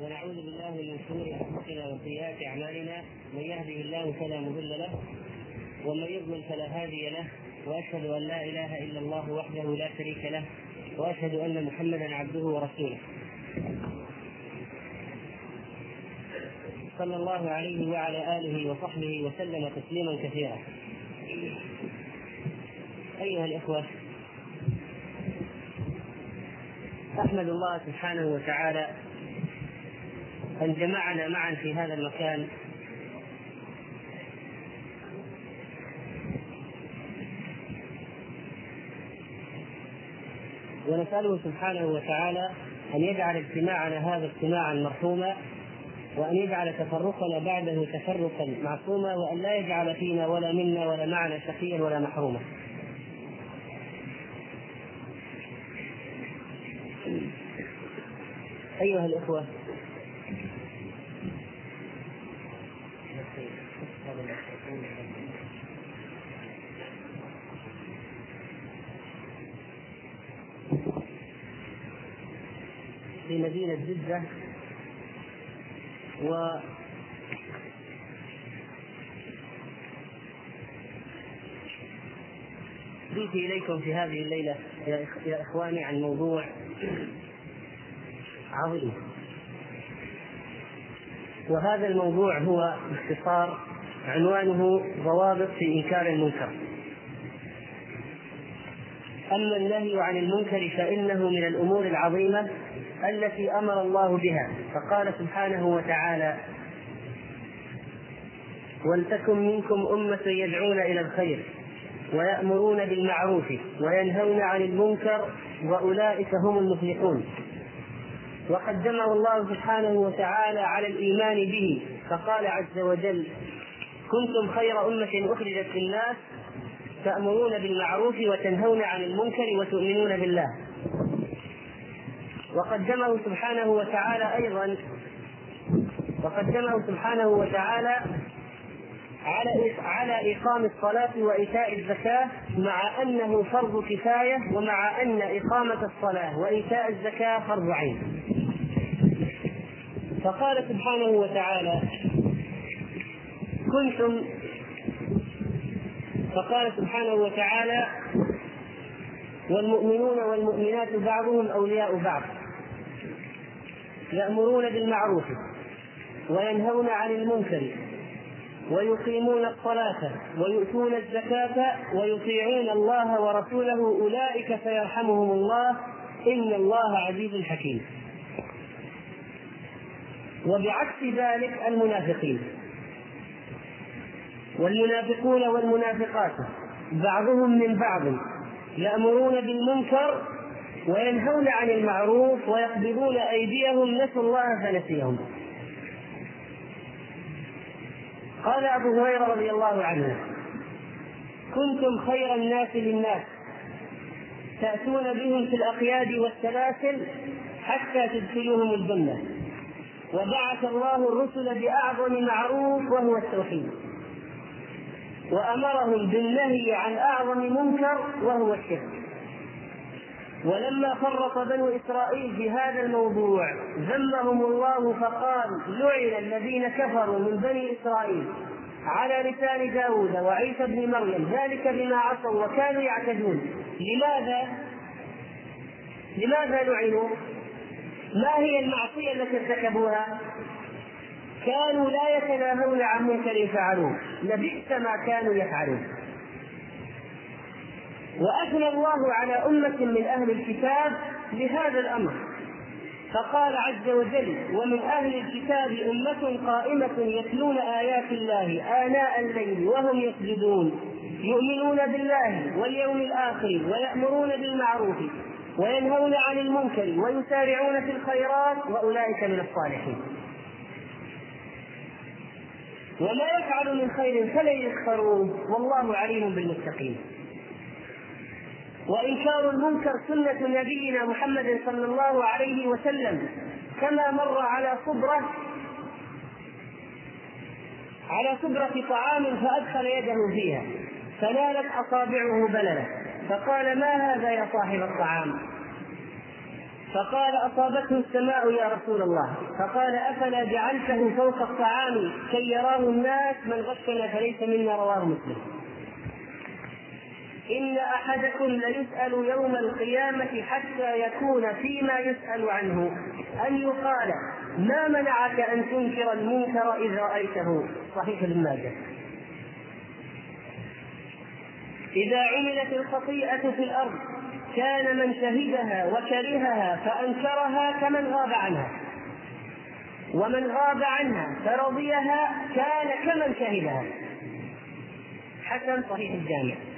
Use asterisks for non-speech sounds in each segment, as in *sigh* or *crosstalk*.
ونعوذ بالله من شرور أنفسنا وسيئات أعمالنا من يهده الله فلا مضل له ومن يضلل فلا هادي له وأشهد أن لا إله إلا الله وحده لا شريك له وأشهد أن محمدا عبده ورسوله. صلى الله عليه وعلى آله وصحبه وسلم تسليما كثيرا. أيها الإخوة أحمد الله سبحانه وتعالى أن جمعنا معا في هذا المكان ونسأله سبحانه وتعالى أن يجعل اجتماعنا هذا اجتماعا مرحوما وأن يجعل تفرقنا بعده تفرقا معصوما وأن لا يجعل فينا ولا منا ولا معنا شقيا ولا محروما. أيها الإخوة في مدينة جدة و جئت إليكم في هذه الليلة يا إخواني عن موضوع عظيم. وهذا الموضوع هو باختصار عنوانه ضوابط في إنكار المنكر. أما النهي عن المنكر فإنه من الأمور العظيمة التي أمر الله بها فقال سبحانه وتعالى ولتكن منكم أمة يدعون إلى الخير ويأمرون بالمعروف وينهون عن المنكر وأولئك هم المفلحون وقدمه الله سبحانه وتعالى على الإيمان به فقال عز وجل كنتم خير أمة أخرجت للناس تأمرون بالمعروف وتنهون عن المنكر وتؤمنون بالله وقدمه سبحانه وتعالى أيضا وقدمه سبحانه وتعالى على على إقام الصلاة وإيتاء الزكاة مع أنه فرض كفاية ومع أن إقامة الصلاة وإيتاء الزكاة فرض عين. فقال سبحانه وتعالى كنتم فقال سبحانه وتعالى والمؤمنون والمؤمنات بعضهم أولياء بعض. يأمرون بالمعروف وينهون عن المنكر ويقيمون الصلاة ويؤتون الزكاة ويطيعون الله ورسوله أولئك سيرحمهم الله إن الله عزيز حكيم. وبعكس ذلك المنافقين. والمنافقون والمنافقات بعضهم من بعض يأمرون بالمنكر وينهون عن المعروف ويقبضون أيديهم نسوا الله فنسيهم. قال أبو هريرة رضي الله عنه كنتم خير الناس للناس تأتون بهم في الأقياد والسلاسل حتى تدخلوهم الجنة وبعث الله الرسل بأعظم معروف وهو التوحيد وأمرهم بالنهي عن أعظم منكر وهو الشرك. ولما فرط بنو إسرائيل في هذا الموضوع ذمهم الله فقال لعن الذين كفروا من بني إسرائيل على لسان داود وعيسى بن مريم ذلك بما عصوا وكانوا يعتدون. لماذا؟ لماذا لعنوا؟ ما هي المعصية التي ارتكبوها؟ كانوا لا يتناهون عن منكر فعلوه لبئس ما كانوا يفعلون. وأثنى الله على أمة من أهل الكتاب بهذا الأمر. فقال عز وجل ومن أهل الكتاب أمة قائمة يتلون آيات الله آناء الليل وهم يسجدون يؤمنون بالله واليوم الآخر ويأمرون بالمعروف وينهون عن المنكر ويسارعون في الخيرات وأولئك من الصالحين. وما يفعل من خير فلن يكفروه والله عليم بالمتقين. وإنكار المنكر سنة نبينا محمد صلى الله عليه وسلم كما مر على صبرة على صبرة طعام فأدخل يده فيها فنالت أصابعه بللة فقال ما هذا يا صاحب الطعام؟ فقال أصابته السماء يا رسول الله فقال أفلا جعلته فوق الطعام كي يراه الناس من غشنا فليس منا رواه مسلم. إن أحدكم ليسأل يوم القيامة حتى يكون فيما يسأل عنه أن يقال ما منعك أن تنكر المنكر إذ رأيته؟ صحيح ابن ماجه. إذا عملت الخطيئة في الأرض كان من شهدها وكرهها فأنكرها كمن غاب عنها. ومن غاب عنها فرضيها كان كمن شهدها. حسن صحيح الجامع.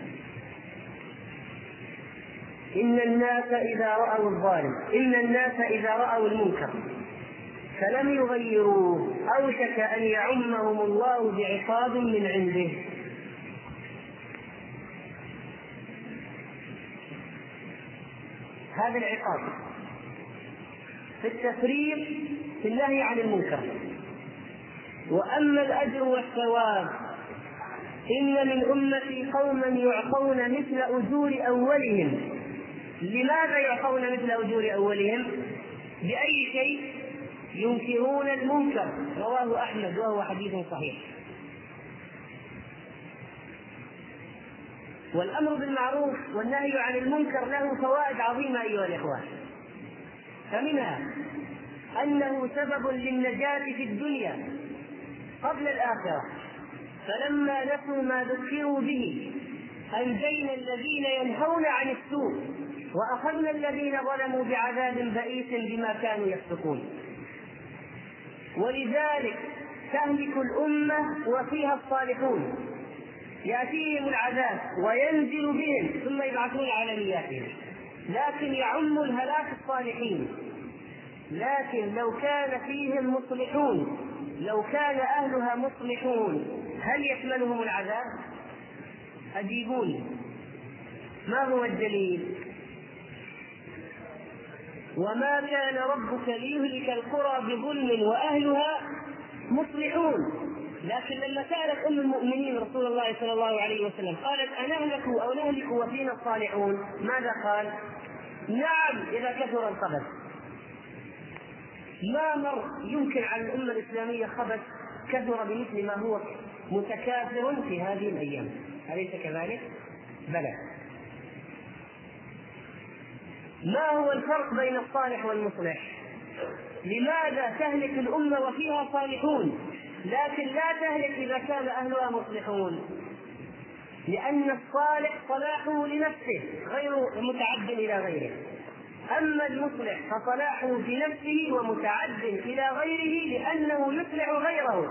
إن الناس إذا رأوا الظالم إن الناس إذا رأوا المنكر فلم يغيروه أوشك أن يعمهم الله بعقاب من عنده. هذا العقاب في التفريط في النهي عن المنكر. وأما الأجر والثواب إن من أمتي قوما يعطون مثل أجور أولهم لماذا يعطون مثل أجور أولهم؟ بأي شيء؟ ينكرون المنكر. رواه أحمد وهو حديث صحيح. والأمر بالمعروف والنهي عن المنكر له فوائد عظيمة أيها الاخوان فمنها أنه سبب للنجاة في الدنيا قبل الآخرة. فلما نسوا ما ذكروا به أنجينا الذين ينهون عن السوء. وأخذنا الذين ظلموا بعذاب بئيس بما كانوا يفسقون. ولذلك تهلك الأمة وفيها الصالحون. يأتيهم العذاب وينزل بهم ثم يبعثون على نياتهم لكن يعم الهلاك الصالحين. لكن لو كان فيهم مصلحون لو كان أهلها مصلحون هل يشملهم العذاب؟ أجيبوني. ما هو الدليل؟ وما كان ربك ليهلك القرى بظلم وأهلها مصلحون. لكن لما سألت أم المؤمنين رسول الله صلى الله عليه وسلم قالت أنهلك أو نهلك وفينا الصالحون؟ ماذا قال؟ نعم إذا كثر الخبث. ما مر يمكن على الأمة الإسلامية خبث كثر بمثل ما هو متكاثر في هذه الأيام. أليس كذلك؟ بلى. ما هو الفرق بين الصالح والمصلح؟ لماذا تهلك الأمة وفيها صالحون؟ لكن لا تهلك إذا كان أهلها مصلحون. لأن الصالح صلاحه لنفسه غير متعد إلى غيره. أما المصلح فصلاحه بنفسه ومتعد إلى غيره لأنه يصلح غيره.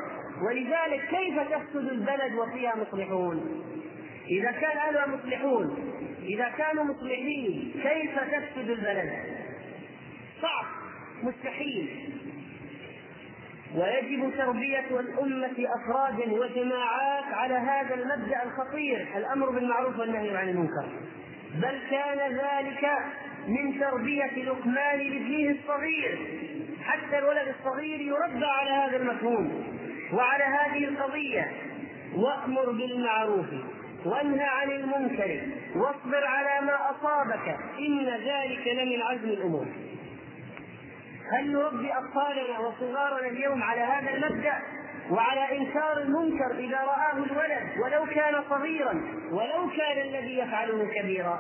ولذلك كيف تفسد البلد وفيها مصلحون؟ إذا كان أهلها مصلحون إذا كانوا مصلحين كيف تفسد البلد؟ صعب مستحيل. ويجب تربية الأمة أفرادا وجماعات على هذا المبدأ الخطير الأمر بالمعروف والنهي عن المنكر. بل كان ذلك من تربية لقمان لابنه الصغير. حتى الولد الصغير يربى على هذا المفهوم وعلى هذه القضية. وأمر بالمعروف وأنهى عن المنكر. واصبر على ما أصابك. إن ذلك لمن عزم الأمور. هل نربي اطفالنا وصغارنا اليوم على هذا المبدأ؟ وعلى إنكار المنكر إذا رآه الولد ولو كان صغيرا ولو كان الذي يفعله كبيرا.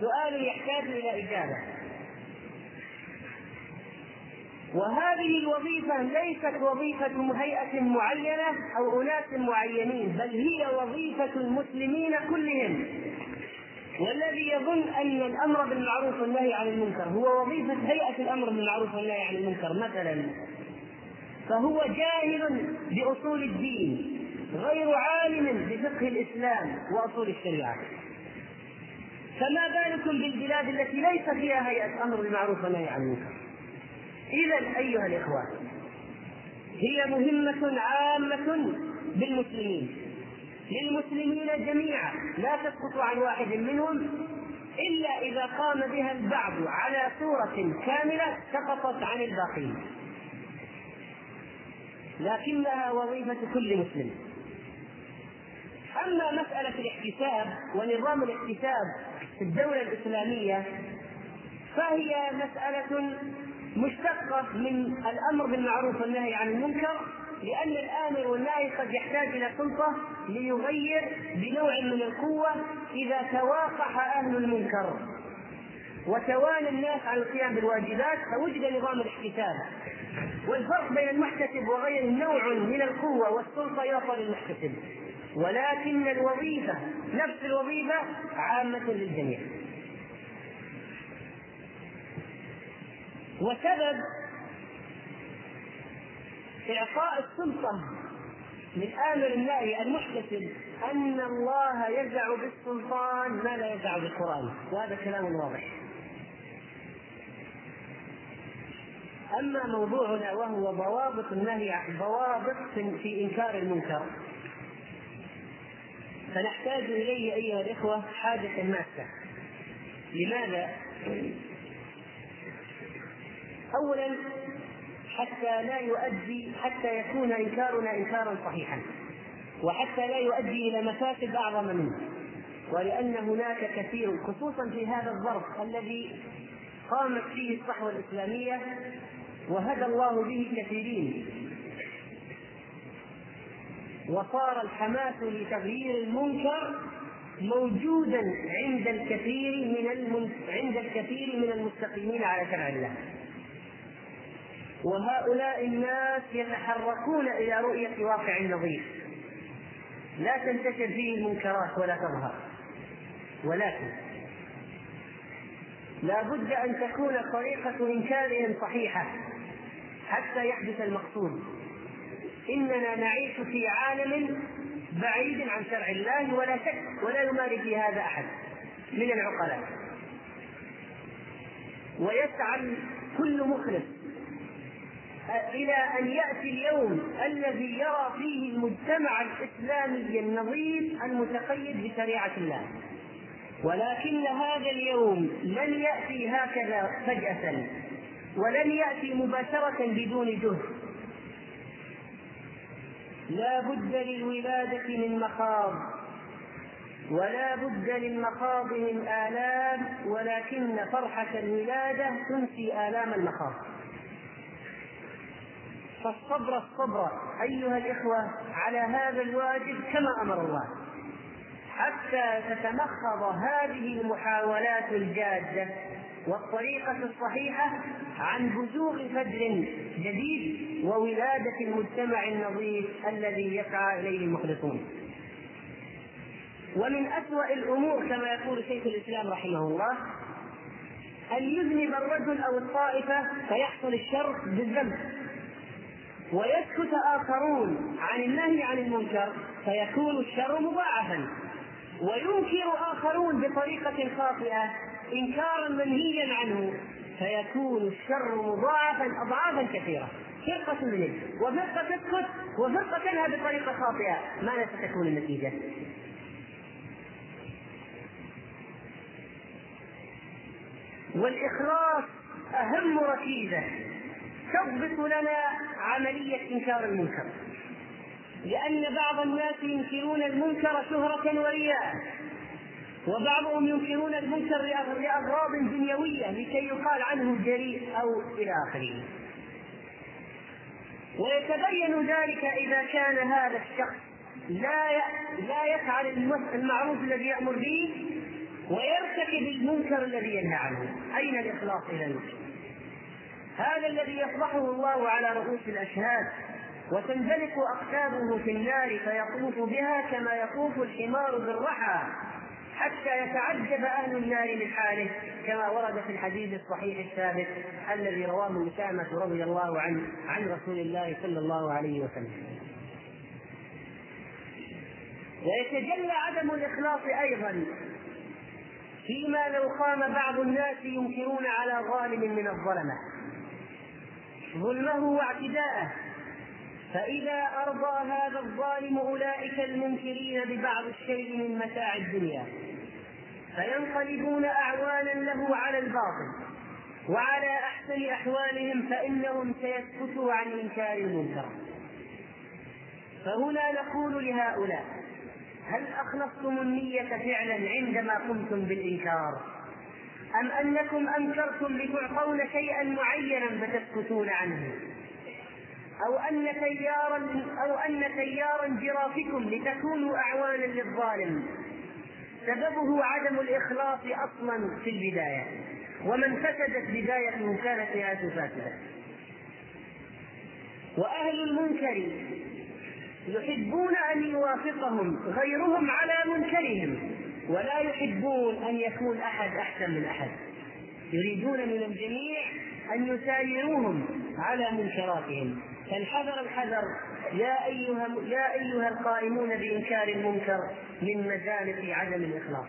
سؤال يحتاج إلى إجابة. وهذه الوظيفة ليست وظيفة هيئة معينة أو أناس معينين بل هي وظيفة المسلمين كلهم. والذي يظن أن الأمر بالمعروف والنهي عن المنكر هو وظيفة هيئة الأمر بالمعروف والنهي عن المنكر مثلا فهو جاهل بأصول الدين غير عالم بفقه الإسلام وأصول الشريعة. فما بالكم بالبلاد التي ليس فيها هيئة أمر بالمعروف والنهي عن المنكر؟ إذا أيها الاخوان هي مهمة عامة بالمسلمين. للمسلمين جميعا لا تسقط عن واحد منهم إلا إذا قام بها البعض على صورة كاملة سقطت عن الباقين. لكنها وظيفة كل مسلم. أما مسألة الاحتساب ونظام الاحتساب في الدولة الإسلامية فهي مسألة مشتقة من الأمر بالمعروف والنهي عن المنكر لأن الآمر والنهي قد يحتاج إلى سلطة ليغير بنوع من القوة إذا تواقح أهل المنكر. وتوالى الناس على القيام بالواجبات فوجد نظام الاحتساب. والفرق بين المحتسب وغيره نوع من القوة والسلطة يعطى للمحتسب. ولكن الوظيفة نفس الوظيفة عامة للجميع. وسبب إعطاء السلطة للآمر الناهي المحتسب أن الله يزع بالسلطان ما لا يزع بالقرآن. وهذا كلام واضح. أما موضوعنا وهو ضوابط النهي ضوابط في إنكار المنكر. فنحتاج إليه أيها الإخوة حاجة ماسة. لماذا؟ أولا حتى لا يؤدي حتى يكون إنكارنا إنكارا صحيحا وحتى لا يؤدي إلى مفاسد أعظم منه ولأن هناك كثير خصوصا في هذا الظرف الذي قامت فيه الصحوة الإسلامية وهدى الله به كثيرين وصار الحماس لتغيير المنكر موجودا عند الكثير من. عند الكثير من المستقيمين على شرع الله وهؤلاء الناس يتحركون إلى رؤية واقع نظيف. لا تنتشر فيه المنكرات ولا تظهر. ولكن لا بد أن تكون طريقة إنكارهم صحيحة حتى يحدث المقصود. إننا نعيش في عالم بعيد عن شرع الله ولا شك ولا يماري في هذا أحد من العقلاء. ويسعى كل مخلص إلى أن يأتي اليوم الذي يرى فيه المجتمع الإسلامي النظيف المتقيد بشريعة الله. ولكن هذا اليوم لن يأتي هكذا فجأة ولن يأتي مباشرة بدون جهد. لا بد للولادة من مخاض ولا بد للمخاض من آلام ولكن فرحة الولادة تنسي آلام المخاض. فالصبر الصبر أيها الإخوة على هذا الواجب كما أمر الله. حتى تتمخض هذه المحاولات الجادة والطريقة الصحيحة عن بزوغ فجر جديد وولادة المجتمع النظيف الذي يسعى إليه المخلصون. ومن أسوأ الأمور كما يقول شيخ الإسلام رحمه الله أن يذنب الرجل أو الطائفة فيحصل الشر بالذنب. ويسكت آخرون عن النهي عن المنكر فيكون الشر مضاعفا. وينكر آخرون بطريقة خاطئة إنكارا منهيا عنه فيكون الشر مضاعفا أضعافا كثيرة. فرقة تذنب وفرقة تسكت وفرقة تنهى بطريقة خاطئة. ماذا ستكون النتيجة؟ والإخلاص أهم ركيزة. تضبط لنا عملية إنكار المنكر. لأن بعض الناس ينكرون المنكر شهرة ورياء وبعضهم ينكرون المنكر لأغراض دنيوية لكي يقال عنه جريء أو إلى آخره. ويتبين ذلك إذا كان هذا الشخص لا لا يفعل المعروف الذي يأمر به ويرتكب المنكر الذي ينهى عنه. أين الإخلاص إذا هذا الذي يفضحه الله على رؤوس الأشهاد وتنزلق أقتابه في النار فيطوف بها كما يطوف الحمار بالرحى حتى يتعجب أهل النار من حاله كما ورد في الحديث الصحيح الثابت الذي رواه اسامه رضي الله عنه عن رسول الله صلى الله عليه وسلم. ويتجلى عدم الإخلاص أيضا فيما لو قام بعض الناس ينكرون على ظالم من الظلمة ظلمه واعتداءه. فإذا أرضى هذا الظالم أولئك المنكرين ببعض الشيء من متاع الدنيا. فينقلبون أعوانا له على الباطل وعلى أحسن أحوالهم فإنهم سيسكتوا عن إنكار المنكر. فهنا نقول لهؤلاء هل أخلصتم النية فعلا عندما قمتم بالإنكار؟ أم أنكم أنكرتم لتعطون شيئا معينا فتسكتون عنه؟ أو أن تيارا أو أن تيارا جرافكم لتكونوا أعوانا للظالم؟ سببه عدم الإخلاص أصلا في البداية ومن فسدت بدايته كانت نهايته فاسدة. وأهل المنكر يحبون أن يوافقهم غيرهم على منكرهم. ولا يحبون أن يكون أحد أحسن من أحد. يريدون من الجميع أن يسايروهم على منكراتهم. فالحذر الحذر. يا أيها يا أيها القائمون بإنكار المنكر من مزالق عدم الإخلاص.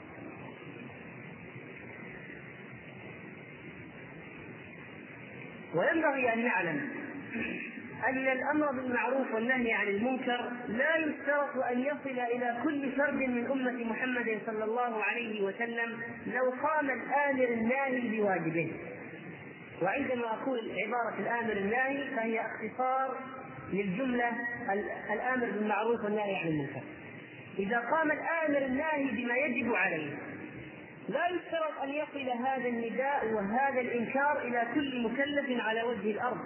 وينبغي أن نعلم أن الأمر بالمعروف والنهي عن المنكر لا يشترط أن يصل إلى كل فرد من أمة محمد صلى الله عليه وسلم لو قام الآمر الناهي بواجبه. وعندما أقول عبارة الآمر الناهي فهي اختصار للجملة الآمر بالمعروف والنهي عن المنكر. إذا قام الآمر الناهي بما يجب عليه لا يشترط أن يصل هذا النداء وهذا الإنكار إلى كل مكلف على وجه الأرض.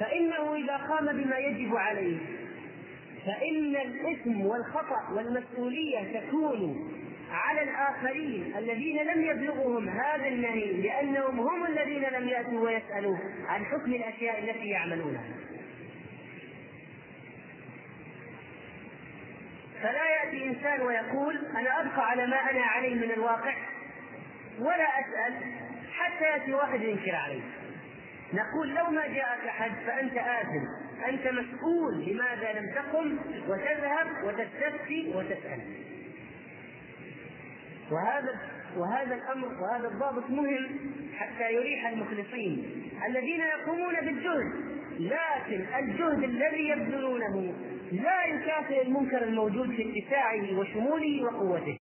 فإنه إذا قام بما يجب عليه فإن الإثم والخطأ والمسؤولية تكون على الآخرين الذين لم يبلغهم هذا النهي لأنهم هم الذين لم يأتوا ويسألوا عن حكم الأشياء التي يعملونها. فلا يأتي إنسان ويقول أنا أبقى على ما أنا عليه من الواقع ولا أسأل حتى يأتي واحد ينكر عليه. نقول لو ما جاءك أحد فأنت آثم. أنت مسؤول لماذا لم تقم وتذهب وتستفتي وتسأل. وهذا وهذا الأمر وهذا الضابط مهم حتى يريح المخلصين الذين يقومون بالجهد. لكن الجهد الذي يبذلونه لا يكافئ المنكر الموجود في اتساعه وشموله وقوته.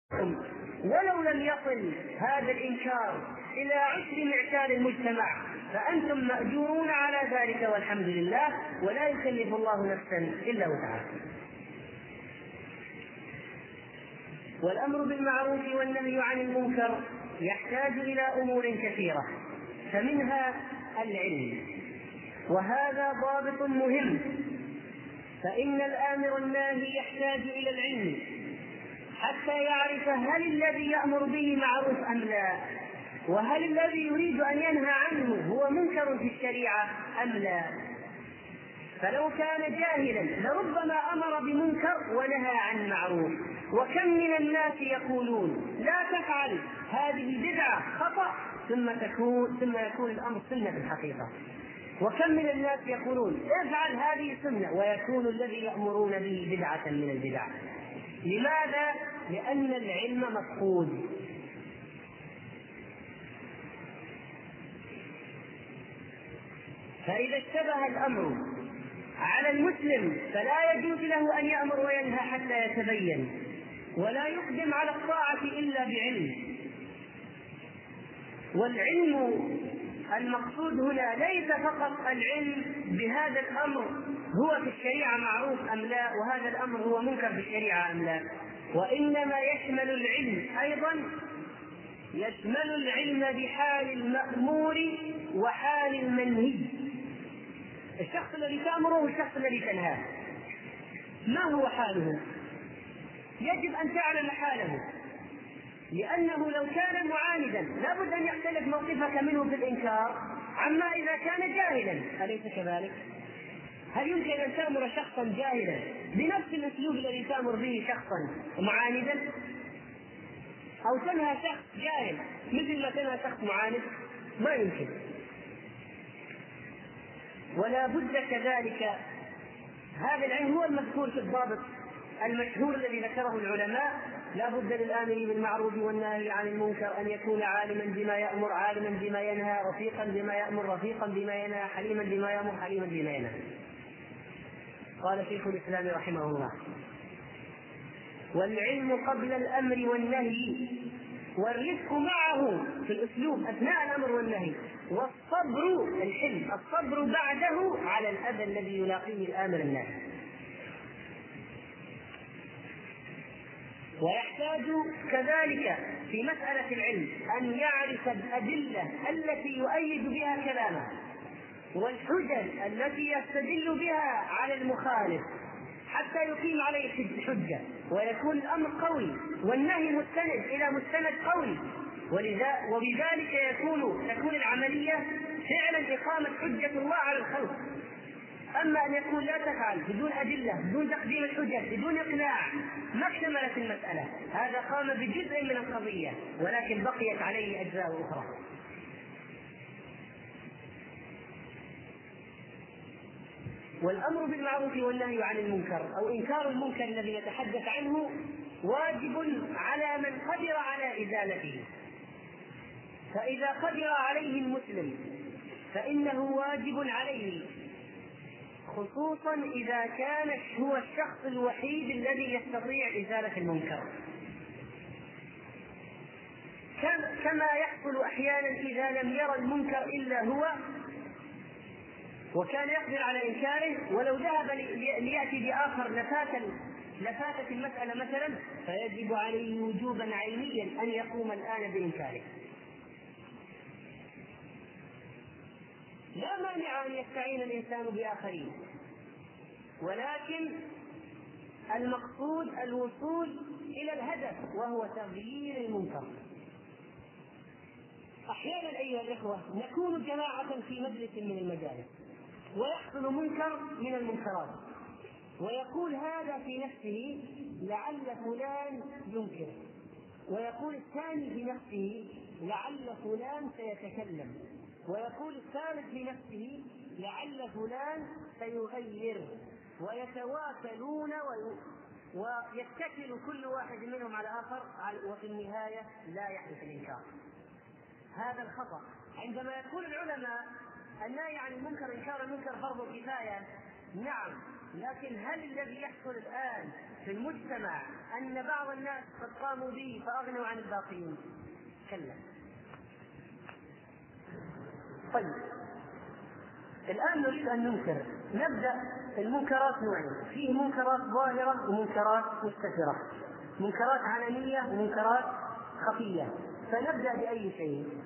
ولو لم يصل هذا الإنكار إلى عشر معشار المجتمع فأنتم مأجورون على ذلك والحمد لله ولا يكلف الله نفسا إلا وسعها. والأمر بالمعروف والنهي عن المنكر يحتاج إلى أمور كثيرة فمنها العلم. وهذا ضابط مهم فإن الآمر الناهي يحتاج إلى العلم حتى يعرف هل الذي يأمر به معروف أم لا. وهل الذي يريد أن ينهى عنه هو منكر في الشريعة أم لا؟ فلو كان جاهلا لربما أمر بمنكر ونهى عن معروف. وكم من الناس يقولون لا تفعل هذه بدعة خطأ ثم تكون ثم يكون الأمر سنة في الحقيقة. وكم من الناس يقولون افعل هذه سنة ويكون الذي يأمرون به بدعة من البدع. لماذا؟ لأن العلم مفقود. فإذا اشتبه الأمر على المسلم فلا يجوز له أن يأمر وينهى حتى يتبين ولا يقدم على الطاعة إلا بعلم. والعلم المقصود هنا ليس فقط العلم بهذا الأمر هو في الشريعة معروف أم لا وهذا الأمر هو منكر في الشريعة أم لا. وإنما يشمل العلم أيضا يشمل العلم بحال المأمور وحال المنهي. الشخص الذي تأمره والشخص الذي تنهاه ما هو حاله؟ يجب أن تعلم حاله لأنه لو كان معاندا لابد أن يختلف موقفك منه في الإنكار عما إذا كان جاهلا أليس كذلك؟ هل يمكن أن تأمر شخصا جاهلا بنفس الأسلوب الذي تأمر به شخصا معاندا؟ أو تنهى شخص جاهل مثل ما تنهى شخص معاند؟ ما يمكن ولا بد كذلك. هذا العلم هو المذكور في الضابط المشهور الذي ذكره العلماء. لا بد للآمر بالمعروف والناهي عن المنكر أن يكون عالما بما يأمر عالما بما ينهى رفيقا بما يأمر رفيقا بما ينهى حليما بما يأمر حليما بما ينهى. قال شيخ الإسلام رحمه الله والعلم قبل الأمر والنهي والرفق معه في الأسلوب أثناء الأمر والنهي. والصبر الحلم الصبر بعده على الأذى الذي يلاقيه الآمر الناهي ويحتاج كذلك في مسألة العلم أن يعرف الأدلة التي يؤيد بها كلامه والحجج التي يستدل بها على المخالف. حتى يقيم عليه حجة ويكون الأمر قوي والنهي مستند إلى مستند قوي. ولذا وبذلك يكون تكون العملية فعلا إقامة حجة الله على الخلق. أما أن يكون لا تفعل بدون أدلة بدون تقديم الحجج بدون إقناع ما اكتملت المسألة. هذا قام بجزء من القضية ولكن بقيت عليه أجزاء أخرى. والأمر بالمعروف والنهي عن المنكر أو إنكار المنكر الذي نتحدث عنه واجب على من قدر على إزالته. فإذا قدر عليه المسلم فإنه واجب عليه خصوصا إذا كان هو الشخص الوحيد الذي يستطيع إزالة المنكر. كما يحصل أحيانا إذا لم يرى المنكر إلا هو وكان يقدر على إنكاره ولو ذهب ليأتي بآخر لفات لفاتت المسألة مثلا فيجب عليه وجوبا عينيا أن يقوم الآن بإنكاره. لا مانع أن يستعين الإنسان بآخرين ولكن المقصود الوصول إلى الهدف وهو تغيير المنكر. أحيانا أيها الإخوة نكون جماعة في مجلس من المجالس. ويحصل منكر من المنكرات. ويقول هذا في نفسه لعل فلان ينكر. ويقول الثاني في نفسه لعل فلان سيتكلم. ويقول الثالث في نفسه لعل فلان سيغير. ويتواكلون ويتكل كل واحد منهم على آخر وفي النهاية لا يحدث الإنكار. هذا الخطأ. عندما يقول العلماء النهي عن المنكر إنكار المنكر فرض كفاية. نعم لكن هل الذي يحصل الآن في المجتمع أن بعض الناس قد قاموا به فأغنوا عن الباقيين؟ كلا. طيب. الآن نريد أن ننكر. نبدأ المنكرات نوعين. فيه منكرات ظاهرة ومنكرات مستترة. منكرات علنية ومنكرات خفية. فنبدأ بأي شيء؟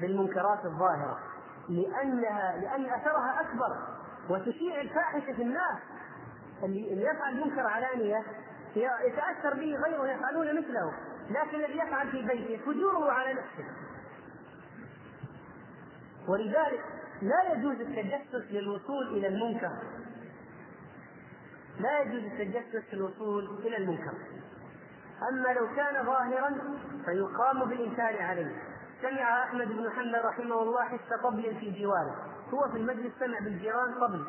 بالمنكرات الظاهرة. لانها لأن أثرها أكبر. وتشيع الفاحشة في الناس. اللي يفعل منكر علانيه يتأثر به غيره يفعلون مثله. لكن الذي يفعل في بيته فجوره على نفسه. ولذلك لا يجوز التجسس للوصول إلى المنكر. لا يجوز التجسس في الوصول إلى المنكر. أما لو كان ظاهرا فيقام بالانكار عليه. سمع أحمد بن حنبل رحمه الله حس طبل في جواره. هو في المجلس سمع بالجيران طبل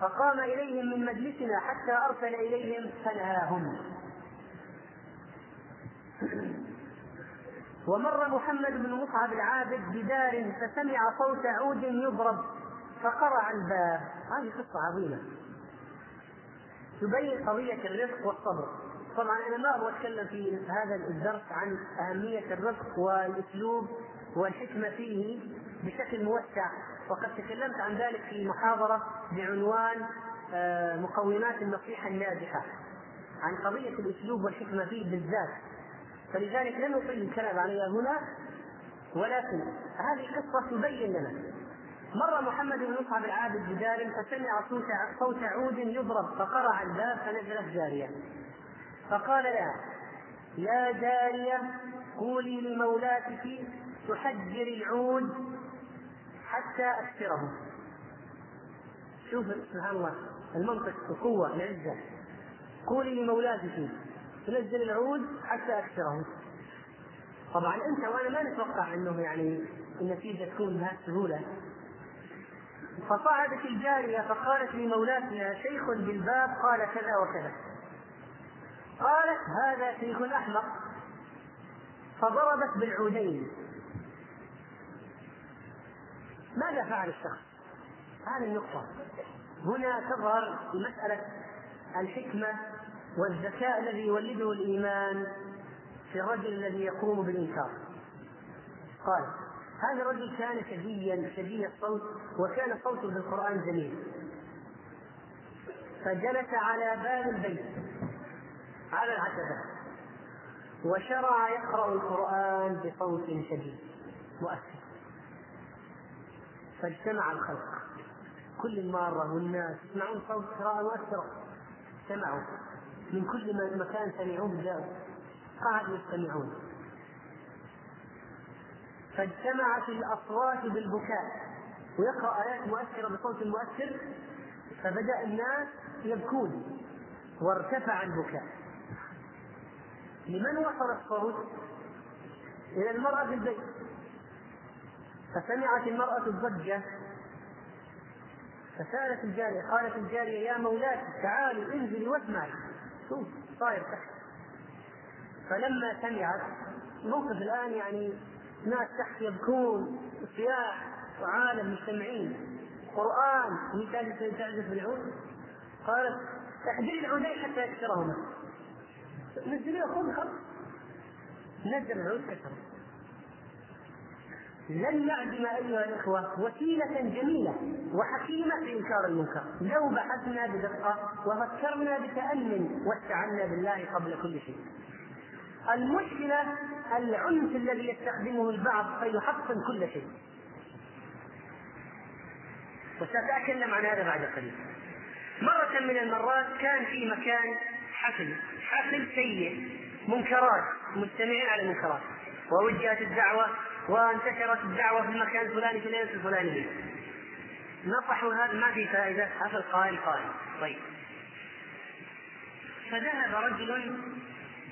فقام إليهم من مجلسنا حتى أرسل إليهم فنهاهم *clears throat* ومر محمد بن مصعب العابد بدار فسمع صوت عود يضرب فقرع الباب. هذه قصة عظيمة. تبين قضية الرزق والصبر. طبعا أنا ما أبغى أتكلم في هذا الدرس عن أهمية الرزق والأسلوب والحكمة فيه بشكل موسع. وقد تكلمت عن ذلك في محاضرة بعنوان آه، مقومات النصيحة الناجحة عن قضية الأسلوب والحكمة فيه بالذات. فلذلك لن نطيل الكلام عليها هنا ولكن هذه قصة تبين لنا. مر محمد بن مصعب العابد بدار فسمع صوت صوت عود يضرب فقرع الباب فنزلت جارية. فقال لها يا جارية قولي لمولاتك تحجر العود حتى أكسره شوف سبحان الله المنطق القوة العزة قولي لمولاتك تنزل العود حتى اكسره طبعا أنت وأنا ما نتوقع أنه يعني النتيجة تكون بهذه السهوله فصعدت الجارية فقالت لمولاتها شيخ بالباب قال كذا وكذا. قالت هذا شيخ أحمق فضربت بالعودين. ماذا فعل الشخص؟ هذه النقطة. هنا تظهر مسألة الحكمة والذكاء الذي يولده الإيمان في الرجل الذي يقوم بالإنكار. قال هذا الرجل كان شجيا شجي الصوت وكان صوته بالقران جميل. فجلس على باب البيت. على العتبة وشرع يقرأ القرآن بصوت شديد مؤثر فاجتمع الخلق. كل مرة والناس يسمعون صوت قراءة مؤثرة. سمعوا. من كل مكان سمعوه جاءوا قعدوا يستمعون. فاجتمعت الأصوات بالبكاء. ويقرأ آيات مؤثرة بصوت مؤثر فبدأ الناس يبكون. وارتفع البكاء. لمن وصل الصوت؟ إلى المرأة في البيت فسمعت المرأة الضجة فسألت الجارية قالت الجارية يا مولاتي تعالي انزلي واسمعي. شوف صاير تحت. فلما سمعت موقف الآن يعني ناس تحت يبكون صياح وعالم مجتمعين قرآن وهي تعزف بالعود قالت احجري العودين حتى يكسرهما. نزلوه خذ خذ نزل العود كسره لن نعدم أيها الإخوة وسيله جميلة وحكيمة في إنكار المنكر لو بحثنا بدقة وفكرنا بتأن واستعنا بالله قبل كل شيء. المشكلة العنف الذي يستخدمه البعض فيحطم كل شيء. وسأتكلم عن هذا بعد قليل. مرة من المرات كان في مكان حفل، حفل سيء، منكرات، مجتمعين على منكرات، ووجهت الدعوة وانتشرت الدعوة في المكان الفلاني في الليلة الفلانيه نصحوا هذا ما في فائدة هذا القائل قائل. طيب. فذهب رجل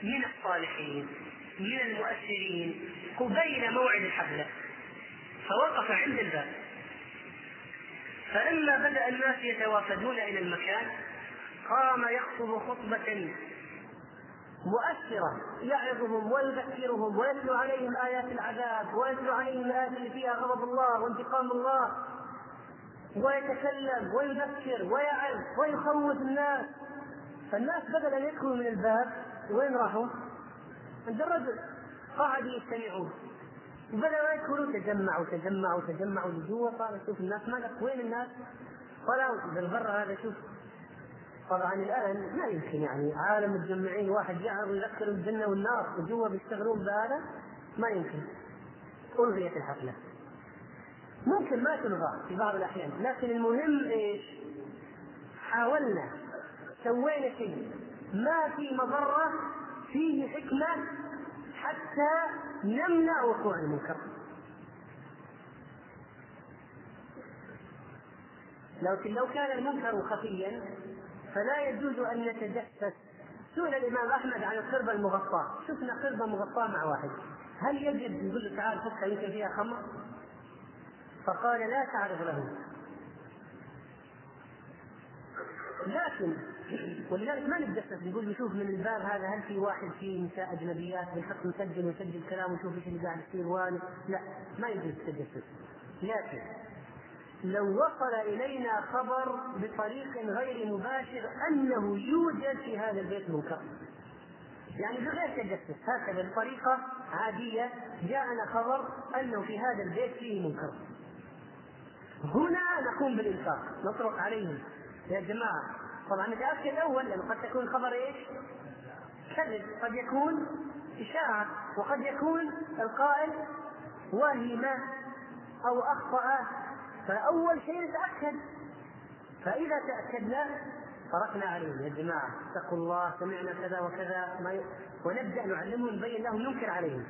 من الصالحين من المؤثرين قبيل موعد الحفلة. فوقف عند الباب. فلما بدأ الناس يتوافدون إلى المكان قام يخطب خطبة مؤثرة يعظهم ويذكرهم ويتلو عليهم آيات العذاب ويتلو عليهم الآيات اللي فيها غضب الله وانتقام الله. ويتكلم ويذكر ويعظ ويخوف الناس. فالناس بدل أن يدخلوا من الباب وين راحوا؟ عند الرجل. قعدوا يستمعون. وبدأوا يدخلوا تجمعوا تجمعوا تجمعوا لجوا قال شوف الناس. مالك وين الناس؟ قالوا بالبر هذا شوف. طبعا الآن ما يمكن يعني عالم متجمعين واحد يعرض يذكر الجنة والنار وجوا بيشتغلون بهذا؟ ما يمكن. ألغيت الحفله ممكن ما تلغى في بعض الأحيان لكن المهم إيش؟ حاولنا سوينا شيء. ما في مضرة فيه حكمة حتى نمنع وقوع المنكر. لكن لو كان المنكر خفيا فلا يجوز أن نتجسس سئل الإمام أحمد عن القربة المغطاة. شفنا قربة مغطاة مع واحد. هل يجب؟ يقول له تعال فكها يمكن فيها خمر. فقال لا تعرف له. لكن ولذلك ما نتجسس. نقول نشوف من الباب هذا هل في واحد فيه نساء أجنبيات بنحط نسجل ونسجل كلام ونشوف إيش اللي قاعد يصير لا ما يجوز التجسس. لكن لو وصل إلينا خبر بطريق غير مباشر أنه يوجد في هذا البيت منكر. يعني بغير تجسس هكذا بطريقه عادية جاءنا خبر أنه في هذا البيت فيه منكر. هنا نقوم بالإنفاق نطرق عليهم. يا جماعة طبعا نتاكد الأول لأنه قد تكون الخبر إيش؟ كذب. قد يكون إشاعة وقد يكون القائل وهم أو أخطأ فأول شيء نتأكد. فإذا تأكدنا فرقنا عليهم. يا جماعة اتقوا الله سمعنا كذا وكذا ما ي... ونبدأ نعلمهم نبين لهم ننكر عليهم.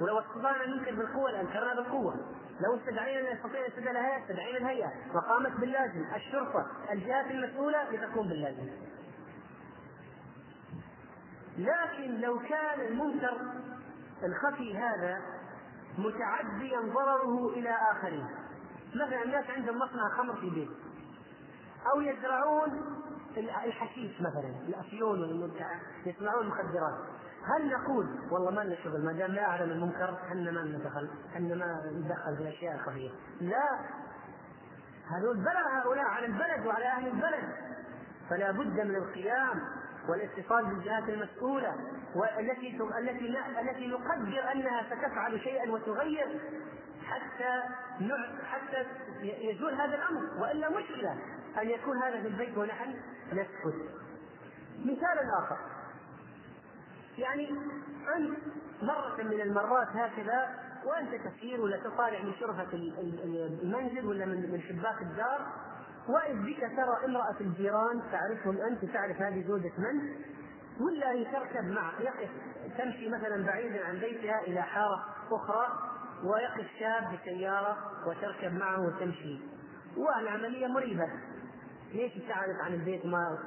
ولو استطعنا ننكر بالقوة لأنكرنا بالقوة. لو استدعينا أن نستطيع نستدعي الهيئة استدعينا الهيئة. وقامت باللازم. الشرطة الجهات المسؤولة لتقوم باللازم. لكن لو كان المنكر الخفي هذا متعديا ضرره إلى آخرين. مثلا الناس عندهم مصنع خمر في البيت. أو يزرعون الحشيش مثلا الأفيون يصنعون المخدرات هل نقول والله ما لنا شغل ما دام لا أعلم المنكر إحنا ما ندخل إحنا ما ندخل في الاشياء الخفيه لا. هذول بلغ هؤلاء على البلد وعلى أهل البلد. فلا بد من القيام والاتصال بالجهات المسؤولة والتي التي التي نقدر أنها ستفعل شيئا وتغير. حتى حتى يزول هذا الأمر وإلا مشكله أن يكون هذا في البيت ونحن نسكت. مثال آخر. يعني أنت مرة من المرات هكذا وأنت تسير ولا تطالع من شرفة المنزل ولا من شباك الدار وإذ بك ترى امرأة الجيران تعرفهم أنت وتعرف هذه زوجة من؟ ولا هي تركب مع تمشي مثلا بعيدا عن بيتها إلى حارة أخرى ويقف شاب بسيارة وتركب معه وتمشي والعملية مريبة ليش ابتعدت عن البيت ما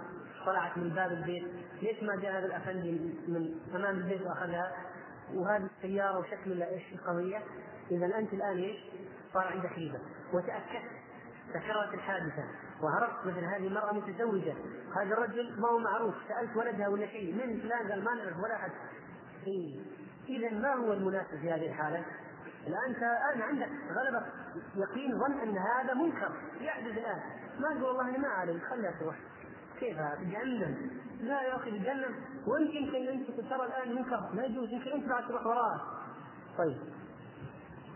طلعت من باب البيت؟ ليش ما جاء هذا الأفندي من امام البيت وأخذها؟ وهذه السيارة وشكلها إيش قويه؟ إذا أنت الآن إيش؟ صار عندك ريبة وتأكدت تكررت الحادثة وعرفت مثل هذه المرأة متزوجة هذا الرجل ما هو معروف سألت ولدها ولا شيء من فلان قال ما نعرف ولا أحد إيه. اذا ما هو المناسب في هذه الحالة؟ الآن أنت الآن عندك غلبك يقين ظن أن هذا منكر. يحدث الآن. ما تقول والله أنا ما اعرف خليها تروح. كيف بجنن لا يا أخي بجنن وانت يمكن انت ترى الآن منكر. ما يجوز. يمكن انت بعد تروح وراه طيب.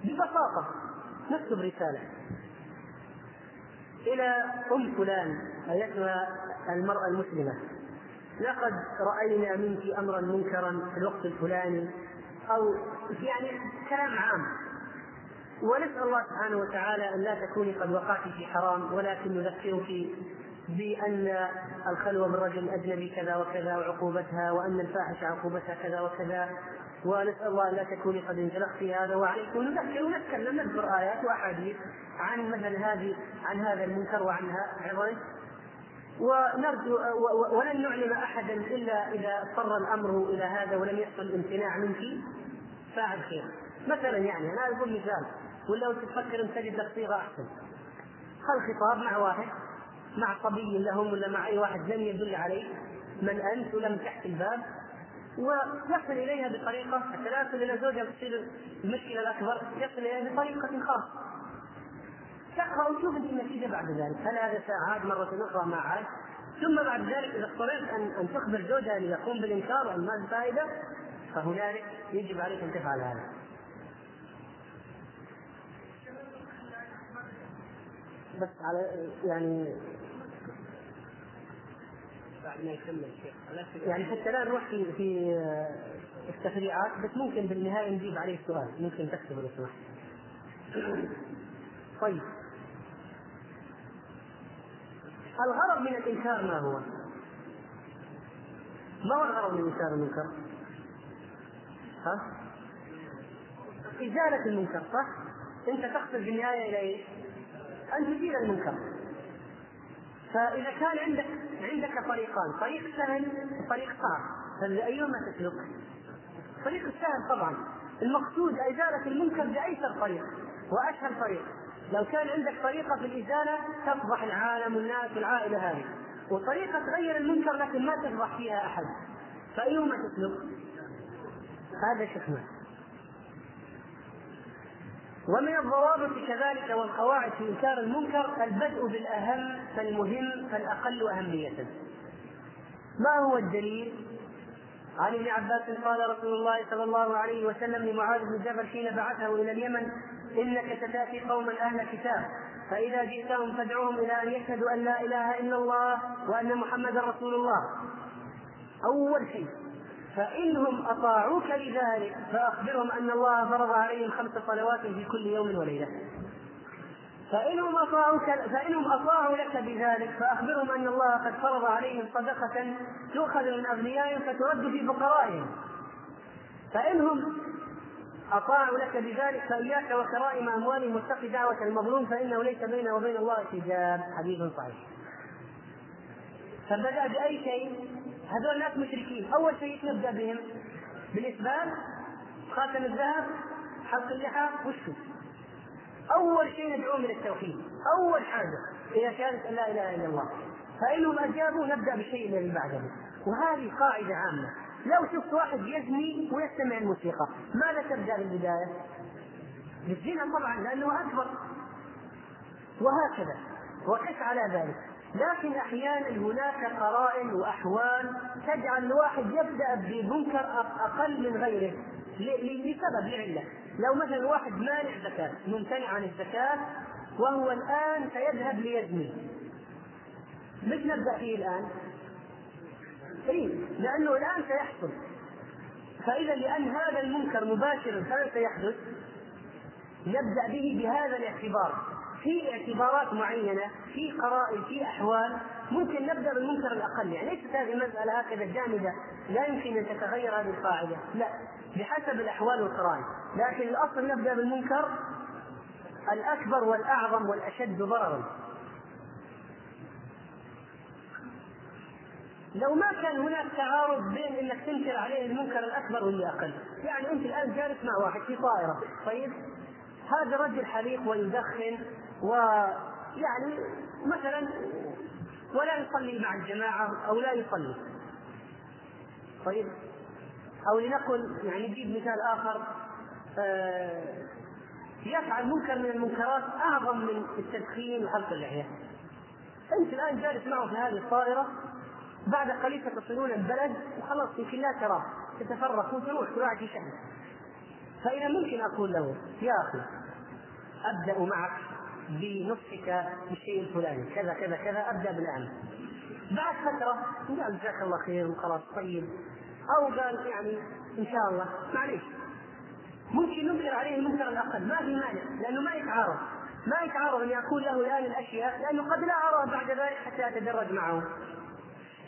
ببساطة نكتب رسالة. إلى أم فلان أيتها المرأة المسلمة. لقد رأينا منك أمرا منكرا في الوقت الفلاني. أو يعني كلام عام. ونسأل الله سبحانه وتعالى أن لا تكوني قد وقعت في حرام ولكن نذكرك بأن الخلوة بالرجل الاجنبي كذا وكذا وعقوبتها وأن الفاحشة عقوبتها كذا وكذا. ونسأل الله أن لا تكوني قد انزلقت في هذا. وعليكم نذكر ونتكلم نذكر آيات وأحاديث عن مثل هذه عن هذا المنكر وعنها. عظيم. ونرجو ولن نعلم أحدا إلا إذا اضطر الأمر إلى هذا ولم يحصل الامتناع منك. فاعل خير. مثلا يعني أنا أقول مثال ولا تفكر أن تجد صيغه أحسن. الخطاب مع واحد مع صبي لهم ولا مع أي واحد لم يدل عليه من أنت ولم تحت الباب ويصل إليها بطريقة حتى يصل إلى زوجها تصير المشكلة الأكبر يصل إليها بطريقة خاصة. تقرا وتشوف النتيجة بعد ذلك. هل هذا عاد مرة أخرى؟ ما عاد. ثم بعد ذلك إذا اضطررت أن أن تخبر زوجها ان يقوم بالإنكار وأن ما فائده فهنالك يجب عليك أن تفعل هذا بس على يعني بعد ما يكمل الشيخ يعني حتى لا نروح في في التفريعات بس ممكن بالنهاية نجيب عليه سؤال ممكن تكتب لو سمحت طيب الغرض من الإنكار ما هو؟ ما هو الغرض من إنكار المنكر؟ ها؟ إزالة المنكر صح؟ أنت تقصد في النهايه إلى إيش؟ أن تزيل المنكر فإذا كان عندك عندك طريقان طريق سهل وطريق صعب فايهما تسلك؟ الطريق السهل طبعا المقصود إزالة المنكر بأيسر طريق واشهر طريق لو كان عندك طريقة في الإزالة تفضح العالم والناس والعائلة هذه وطريقة تغير المنكر لكن ما تفضح فيها أحد فايهما تسلك؟ هذا شحنه ومن الضوابط كذلك والقواعد في إنكار المنكر البدء بالأهم فالمهم فالأقل أهمية. ما هو الدليل؟ عن ابن عباس قال رسول الله صلى الله عليه وسلم لمعاذ بن جبل حين بعثه إلى اليمن إنك ستأتي قوما أهل كتاب فإذا جئتهم فادعوهم إلى أن يشهدوا أن لا إله إلا الله وأن محمدا رسول الله. أول شيء فإنهم أطاعوك لذلك فأخبرهم أن الله فرض عليهم خمس صلوات في كل يوم وليلة. فإنهم أطاعوك فإنهم أطاعوا لك بذلك فأخبرهم أن الله قد فرض عليهم صدقة تؤخذ من أغنيائهم فترد في فقرائهم. فإنهم أطاعوا لك بذلك فإياك وكرائم أموالهم واتق دعوة المظلوم فإنه ليس بينه وبين الله حجاب. حديث صحيح. فبدأ بأي شيء؟ هذول الناس مشركين. أول شيء نبدأ بهم. بالإثبات خاتم الذهب حلق اللحى وشو أول شيء ندعوهم إلى التوحيد. أول حاجة هي شهادة أن لا إله إلا الله. فإنهم أجابوا نبدأ بالشيء الذي بعده. وهذه قاعدة عامة. لو شفت واحد يزني ويستمع الموسيقى ماذا تبدأ بالبداية؟ بالزنا طبعا لأنه أكبر. وهكذا. وقس على ذلك. لكن أحيانا هناك قرائن وأحوال تجعل الواحد يبدأ بمنكر أقل من غيره. لسبب لعلة. لو مثلا واحد مانع زكاة ممتنع عن الزكاة وهو الآن سيذهب ليزني. مش نبدأ فيه الآن؟ اي لأنه الآن سيحصل. فإذا لأن هذا المنكر مباشرا كان سيحدث. نبدأ به بهذا الاعتبار. في اعتبارات معينة في قرائن في أحوال. ممكن نبدأ بالمنكر الأقل. يعني ليست هذه المسألة هكذا جامدة لا يمكن أن تتغير هذه القاعدة. لا بحسب الأحوال والقرائن. لكن الأصل نبدأ بالمنكر الأكبر والأعظم والأشد ضررا. لو ما كان هناك تعارض بين إنك تنكر عليه المنكر الأكبر واللي أقل، يعني أنت الآن جالس مع واحد في طائرة، طيب؟ هذا رجل حليق ويدخن. ويعني مثلا ولا يصلي مع الجماعة أو لا يصلي. طيب؟ أو لنقل يعني نجيب مثال آخر آه يفعل منكر من المنكرات أعظم من التدخين وحلق اللحيه. أنت الآن جالس معه في هذه الطائرة بعد قليل ستصلون البلد وخلاص يمكن لا تراه تتفرق وتروح كل واحد في فإذا ممكن أقول له يا أخي أبدأ معك بنصحك بالشيء الفلاني كذا كذا كذا أبدأ بالآن. بعد فترة قال جزاك الله خير وخلاص طيب. أو قال يعني إن شاء الله معليش. ممكن ننكر عليه المنكر الأقل ما في مانع لأنه ما يتعارض. ما يتعارض أن أقول له الآن الأشياء لأنه قد لا أرى بعد ذلك حتى أتدرج معه.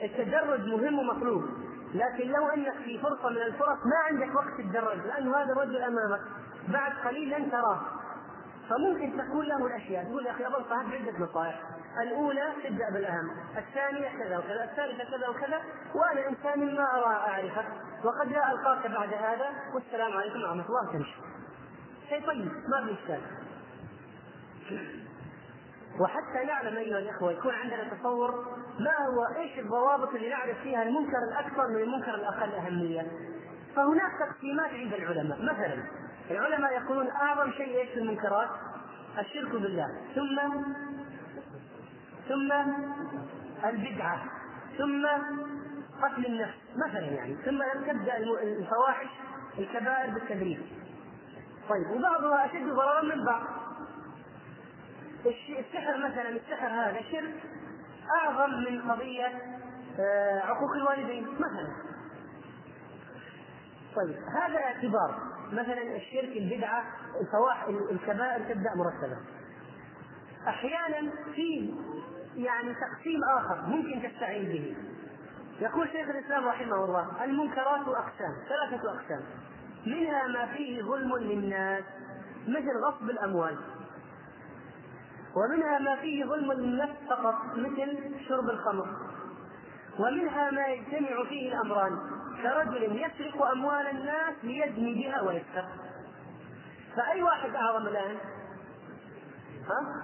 التدرج مهم ومطلوب لكن لو أنك في فرصة من الفرص ما عندك وقت تتدرج لأنه هذا الرجل أمامك. بعد قليل لن تراه. فممكن تقول له الأشياء تقول يا أخي بنصحك بعده نصائح. الأولى تبدا بالأهم الثانية كذا وكذا الثالثة كذا وكذا وأنا إنسان ما ارى اعرفك وقد لا القاك بعد هذا والسلام عليكم ورحمة الله تمشي شيء طيب ما في وحتى نعلم أيها الإخوة يكون عندنا تصور ما هو إيش الضوابط اللي نعرف فيها المنكر الأكبر من المنكر الأقل أهمية؟ فهناك تقسيمات عند العلماء. مثلا العلماء يقولون أعظم شيء في المنكرات الشرك بالله. ثم ثم البدعة. ثم قتل النفس مثلا يعني. ثم تبدا الفواحش الكبائر بالتدريج طيب وبعضها أشد ضررا من بعض. السحر مثلا السحر هذا شرك أعظم من قضية آه، عقوق الوالدين مثلا. طيب هذا اعتبار. مثلا الشرك البدعة الفواحش الكبائر تبدأ مرتبه أحيانا في يعني تقسيم آخر ممكن تستعين به. يقول شيخ الإسلام رحمه الله المنكرات أقسام ثلاثة أقسام. منها ما فيه ظلم للناس مثل غصب الأموال. ومنها ما فيه ظلم للنفس فقط مثل شرب الخمر. ومنها ما يجتمع فيه الأمران. كرجل يسرق أموال الناس ليزني بها ويسرق فأي واحد اعظم الآن؟ ها؟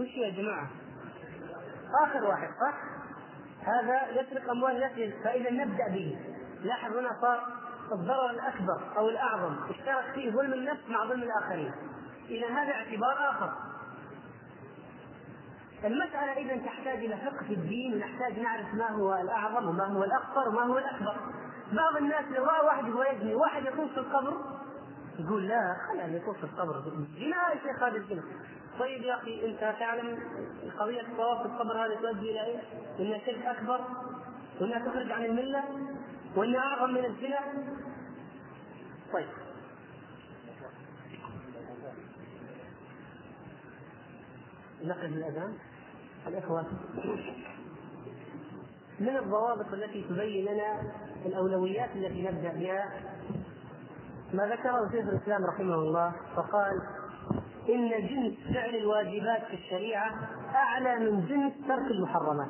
وش يا جماعة؟ آخر واحد صح؟ هذا يسرق أموال الناس فإذا نبدأ به لاحظ هنا صار الضرر الأكبر أو الأعظم اشترك فيه ظلم النفس مع ظلم الآخرين إذا هذا اعتبار آخر المسألة إذا تحتاج إلى فقه في الدين ونحتاج نعرف ما هو الأعظم وما هو الأخطر وما هو الأكبر. بعض الناس لو رأى واحد يبغى يزني واحد يطوف في القبر يقول لا خلينا يطوف في القبر. زنا يا شيخ هذا الزنا طيب يا أخي أنت تعلم قضية الطواف في القبر هذه تؤدي إلى إيش؟ إنها شرك أكبر وإنها تخرج عن الملة وإنها أعظم من الزنا. طيب. نقل الأذان. الإخوة من الضوابط التي تبين لنا الأولويات التي نبدأ بها ما ذكره شيخ الإسلام رحمه الله فقال إن جنس فعل الواجبات في الشريعة أعلى من جنس ترك المحرمات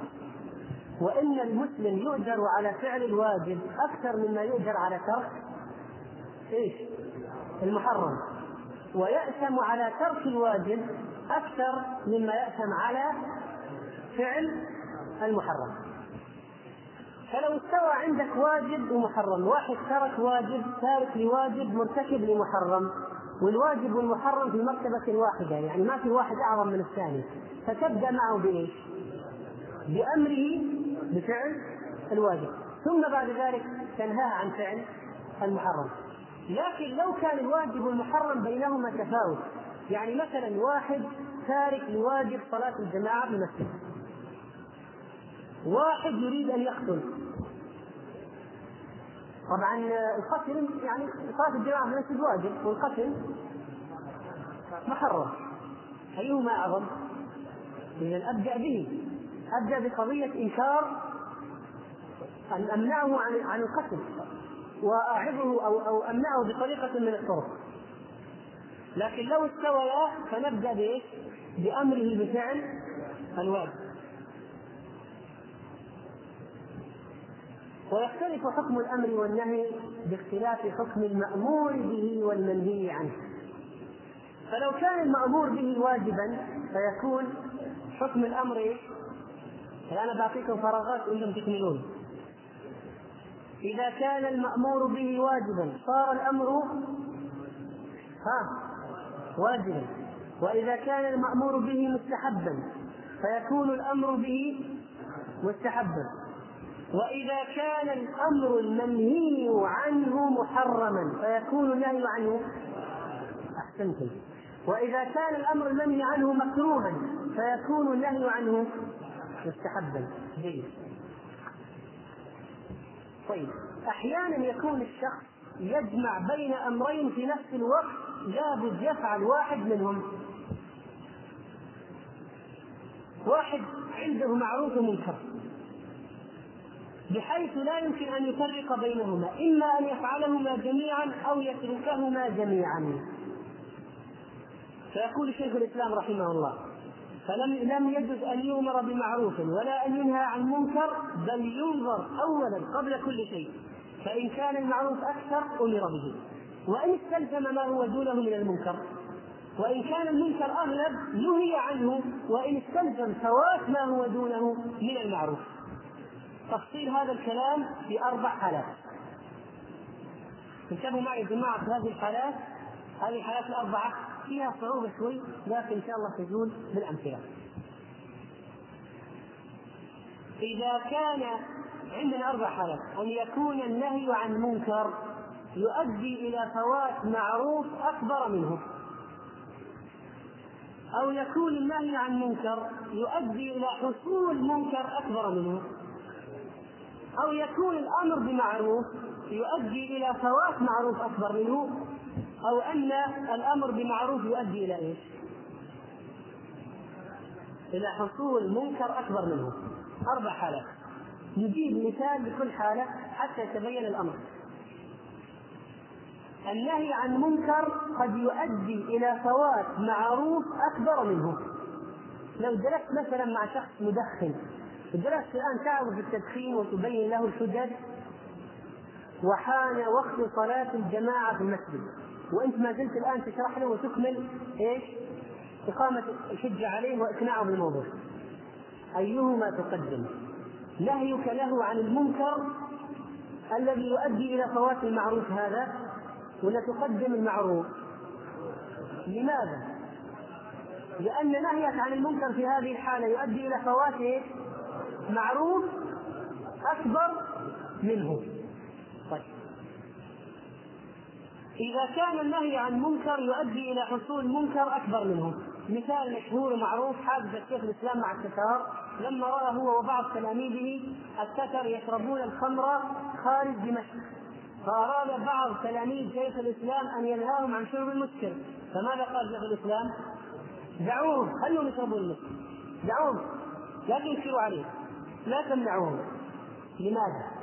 وإن المسلم يؤجر على فعل الواجب أكثر مما يؤجر على ترك إيش؟ المحرم ويأثم على ترك الواجب أكثر مما يأثم على فعل المحرم. فلو استوى عندك واجب ومحرم واحد ترك واجب تارك لواجب مرتكب لمحرم والواجب والمحرم في مرتبة واحدة يعني ما في واحد أعظم من الثاني فتبدأ معه بإيش؟ بأمره بفعل الواجب. ثم بعد ذلك تنهاه عن فعل المحرم. لكن لو كان الواجب والمحرم بينهما تفاوت يعني مثلا واحد تارك لواجب صلاة الجماعة في المسجد. واحد يريد أن يقتل طبعا القتل يعني صلاه الجماعه في المسجد واجب والقتل محرم أيهما اعظم؟ اذا ابدا به أبدأ بقضية إنكار أن أمنعه عن عن القتل وأعظه أو أو أمنعه بطريقة من الطرق لكن لو استويا فنبدأ بايش؟ بأمره بفعل الواجب ويختلف حكم الأمر والنهي باختلاف حكم المأمور به والمنهي عنه. فلو كان المأمور به واجبا فيكون حكم الأمر؟ الآن بعطيكم فراغات أنتم تكملون. إذا كان المأمور به واجبا صار الأمر ها واجبا. وإذا كان المأمور به مستحبا فيكون الأمر به مستحبا. وإذا كان الأمر المنهي عنه محرما فيكون النهي عنه أحسنتم وإذا كان الأمر المنهي عنه مكروها فيكون النهي عنه مستحبا. جيد. طيب أحيانا يكون الشخص يجمع بين أمرين في نفس الوقت لابد يفعل واحد منهم. واحد عنده معروف ومنكر. بحيث لا يمكن أن يفرق بينهما إما أن يفعلهما جميعا أو يتركهما جميعا. فيقول شيخ الإسلام رحمه الله فلم لم يجد أن يؤمر بمعروف ولا أن ينهى عن منكر بل ينظر اولا قبل كل شيء فإن كان المعروف أكثر أمر به. وإن استلزم ما هو دونه من المنكر وإن كان المنكر أغلب نهي عنه وإن استلزم فوات ما هو دونه من المعروف. تفصيل هذا الكلام في أربع حالات. انتبهوا معي يا جماعة في هذه الحالات هذه الحالات الأربعة فيها صعوبة شوي لكن إن شاء الله تزول بالأمثلة. إذا كان عندنا أربع حالات أن يكون النهي عن منكر يؤدي إلى فوات معروف أكبر منه. أو يكون النهي عن منكر يؤدي إلى حصول منكر أكبر منه. أو يكون الأمر بمعروف يؤدي إلى فوات معروف أكبر منه أو أن الأمر بمعروف يؤدي إلى إيش؟ إلى حصول منكر أكبر منه. أربع حالات. نجيب مثال لكل حالة حتى يتبين الأمر. النهي عن منكر قد يؤدي إلى فوات معروف أكبر منه. لو جلست مثلا مع شخص مدخن جلست الآن تعرف التدخين وتبين له الحجج وحان وقت صلاة الجماعة في المسجد وأنت ما زلت الآن تشرح له وتكمل إيش؟ إقامة الحجة عليه وإقناعه بالموضوع أيهما تقدم؟ نهيك له عن المنكر الذي يؤدي إلى فوات المعروف هذا ولا تقدم المعروف؟ لماذا؟ لأن نهيك عن المنكر في هذه الحالة يؤدي إلى فوات؟ معروف أكبر منه. طيب. إذا كان النهي عن منكر يؤدي إلى حصول منكر أكبر منه. مثال مشهور ومعروف حادثة شيخ الإسلام مع التتار. لما رأى هو وبعض تلاميذه التتر يشربون الخمر خارج دمشق. فأراد بعض تلاميذ شيخ الإسلام أن ينهاهم عن شرب المسكر. فماذا قال شيخ الإسلام؟ دعوهم خلوهم يشربوا المسكر. دعوهم لا تنكروا عليه لا تمنعوهم لماذا؟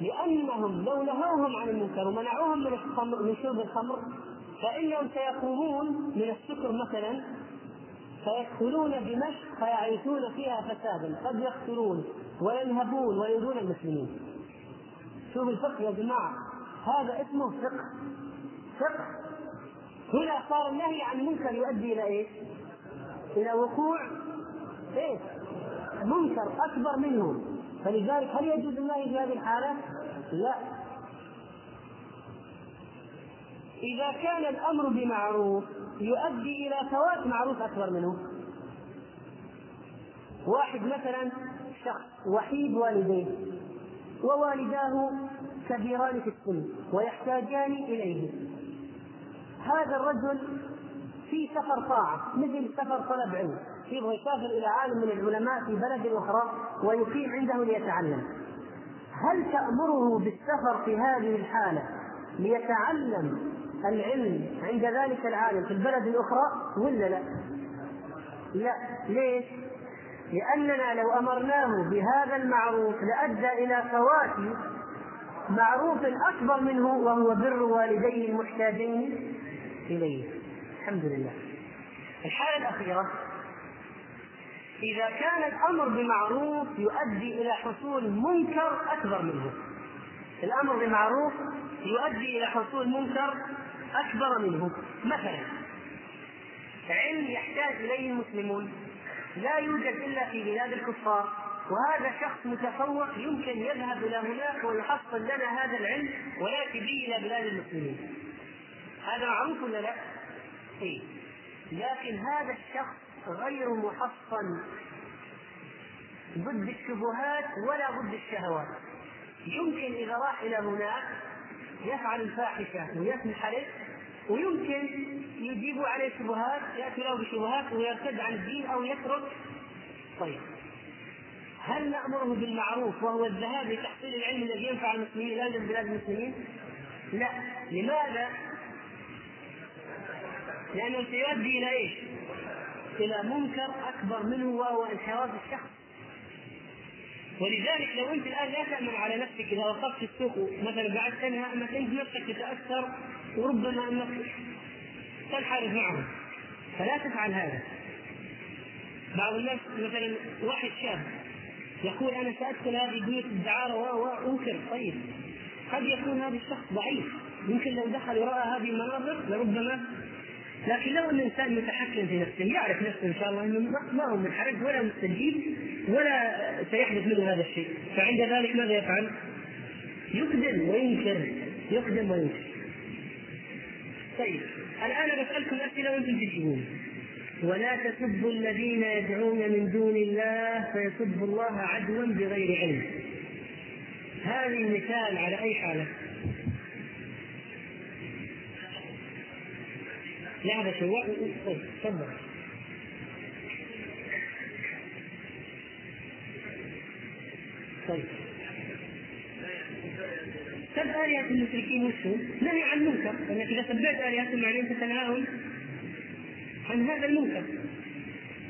لأنهم لو نهوهم عن المنكر ومنعوهم من الخمر من شرب الخمر فإنهم سيقومون من السكر مثلا فيدخلون دمشق فيعيشون فيها فسادا. قد يقتلون وينهبون ويؤذون المسلمين. شوف الفقه يا جماعة. هذا اسمه فقه. فقه. هنا صار النهي عن المنكر يؤدي إلى إيش؟ إلى وقوع. إيش؟ منكر أكبر منه فلذلك هل يجوز النهي في هذه الحالة؟ لا. إذا كان الأمر بمعروف يؤدي إلى فوات معروف أكبر منه. واحد مثلا شخص وحيد والديه ووالداه كبيران في السن ويحتاجان إليه. هذا الرجل في سفر طاعة مثل سفر طلب علم يبغى يسافر إلى عالم من العلماء في بلد أخرى ويقيم عنده ليتعلم هل تأمره بالسفر في هذه الحالة ليتعلم العلم عند ذلك العالم في البلد الأخرى ولا لا؟ لا ليش؟ لأننا لو أمرناه بهذا المعروف لأدى إلى فوات معروف أكبر منه وهو بر والديه المحتاجين إليه الحمد لله. الحالة الأخيرة. إذا كان الأمر بمعروف يؤدي إلى حصول منكر أكبر منه. الأمر بمعروف يؤدي إلى حصول منكر أكبر منه. مثلا علم يحتاج إليه المسلمون. لا يوجد إلا في بلاد الكفار. وهذا شخص متفوق يمكن يذهب إلى هناك ويحصل لنا هذا العلم ويأتي به إلى بلاد المسلمين. هذا معروف ولا لا؟ إيه لكن هذا الشخص غير محصن ضد الشبهات ولا ضد الشهوات يمكن إذا راح إلى هناك يفعل الفاحشة ويسمح عليه ويمكن يجيب عليه شبهات يأتي له بشبهات ويرتد عن الدين أو يترك طيب هل نأمره بالمعروف وهو الذهاب لتحصيل العلم الذي ينفع المسلمين لا بلاد المسلمين؟ لا لماذا؟ لأنه سيؤدي إلى إيش؟ إلى منكر أكبر منه وهو انحراف الشخص. ولذلك لو أنت الآن لا تأمن على نفسك إذا وقفت في السوق مثلا بعد سنه أنك أنت نفسك تتأثر وربما أنك تنحرف معهم فلا تفعل هذا. بعض الناس مثلا واحد شاب يقول أنا سأدخل هذه بيوت الدعارة وأنكر. طيب. قد يكون هذا الشخص ضعيف. يمكن لو دخل وراء هذه المناظر لربما لكن لو أن الإنسان متحكم في نفسه يعرف نفسه إن شاء الله إنه ما هو منحرف ولا مستجيب ولا سيحدث منه هذا الشيء. فعند ذلك ماذا يفعل؟ يقدم وينكر. يقدم وينكر. طيب الآن بسألكم أسئلة وأنتم تجيبون. ولا تسبوا الذين يدعون من دون الله فيسبوا الله عدوا بغير علم. هذه مثال على أي حالة؟ لعبة طيب تفضل طيب سب آلهة المشركين وشو؟ نهي عن المنكر، لأنك إذا سبيت آلهتهم معناه أنت عن هذا المنكر.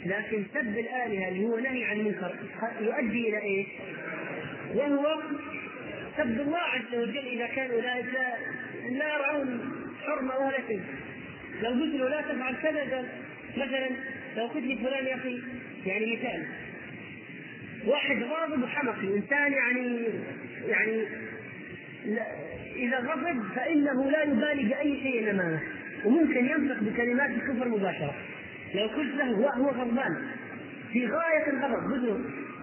لكن سب الآلهة اللي هو نهي عن المنكر يؤدي إلى إيش؟ وهو سب الله عز وجل إذا كانوا أولئك لا يرعون حرمة ولا شيء. لو قلت له لا تفعل كذا مثلا لو قلت لي فلان يا أخي يعني مثال. واحد غاضب وحمقي انسان يعني يعني إذا غضب فإنه لا يبالي بأي شيء امامه وممكن ينطق بكلمات الكفر مباشرة. لو قلت له وهو غضبان في غاية الغضب قلت له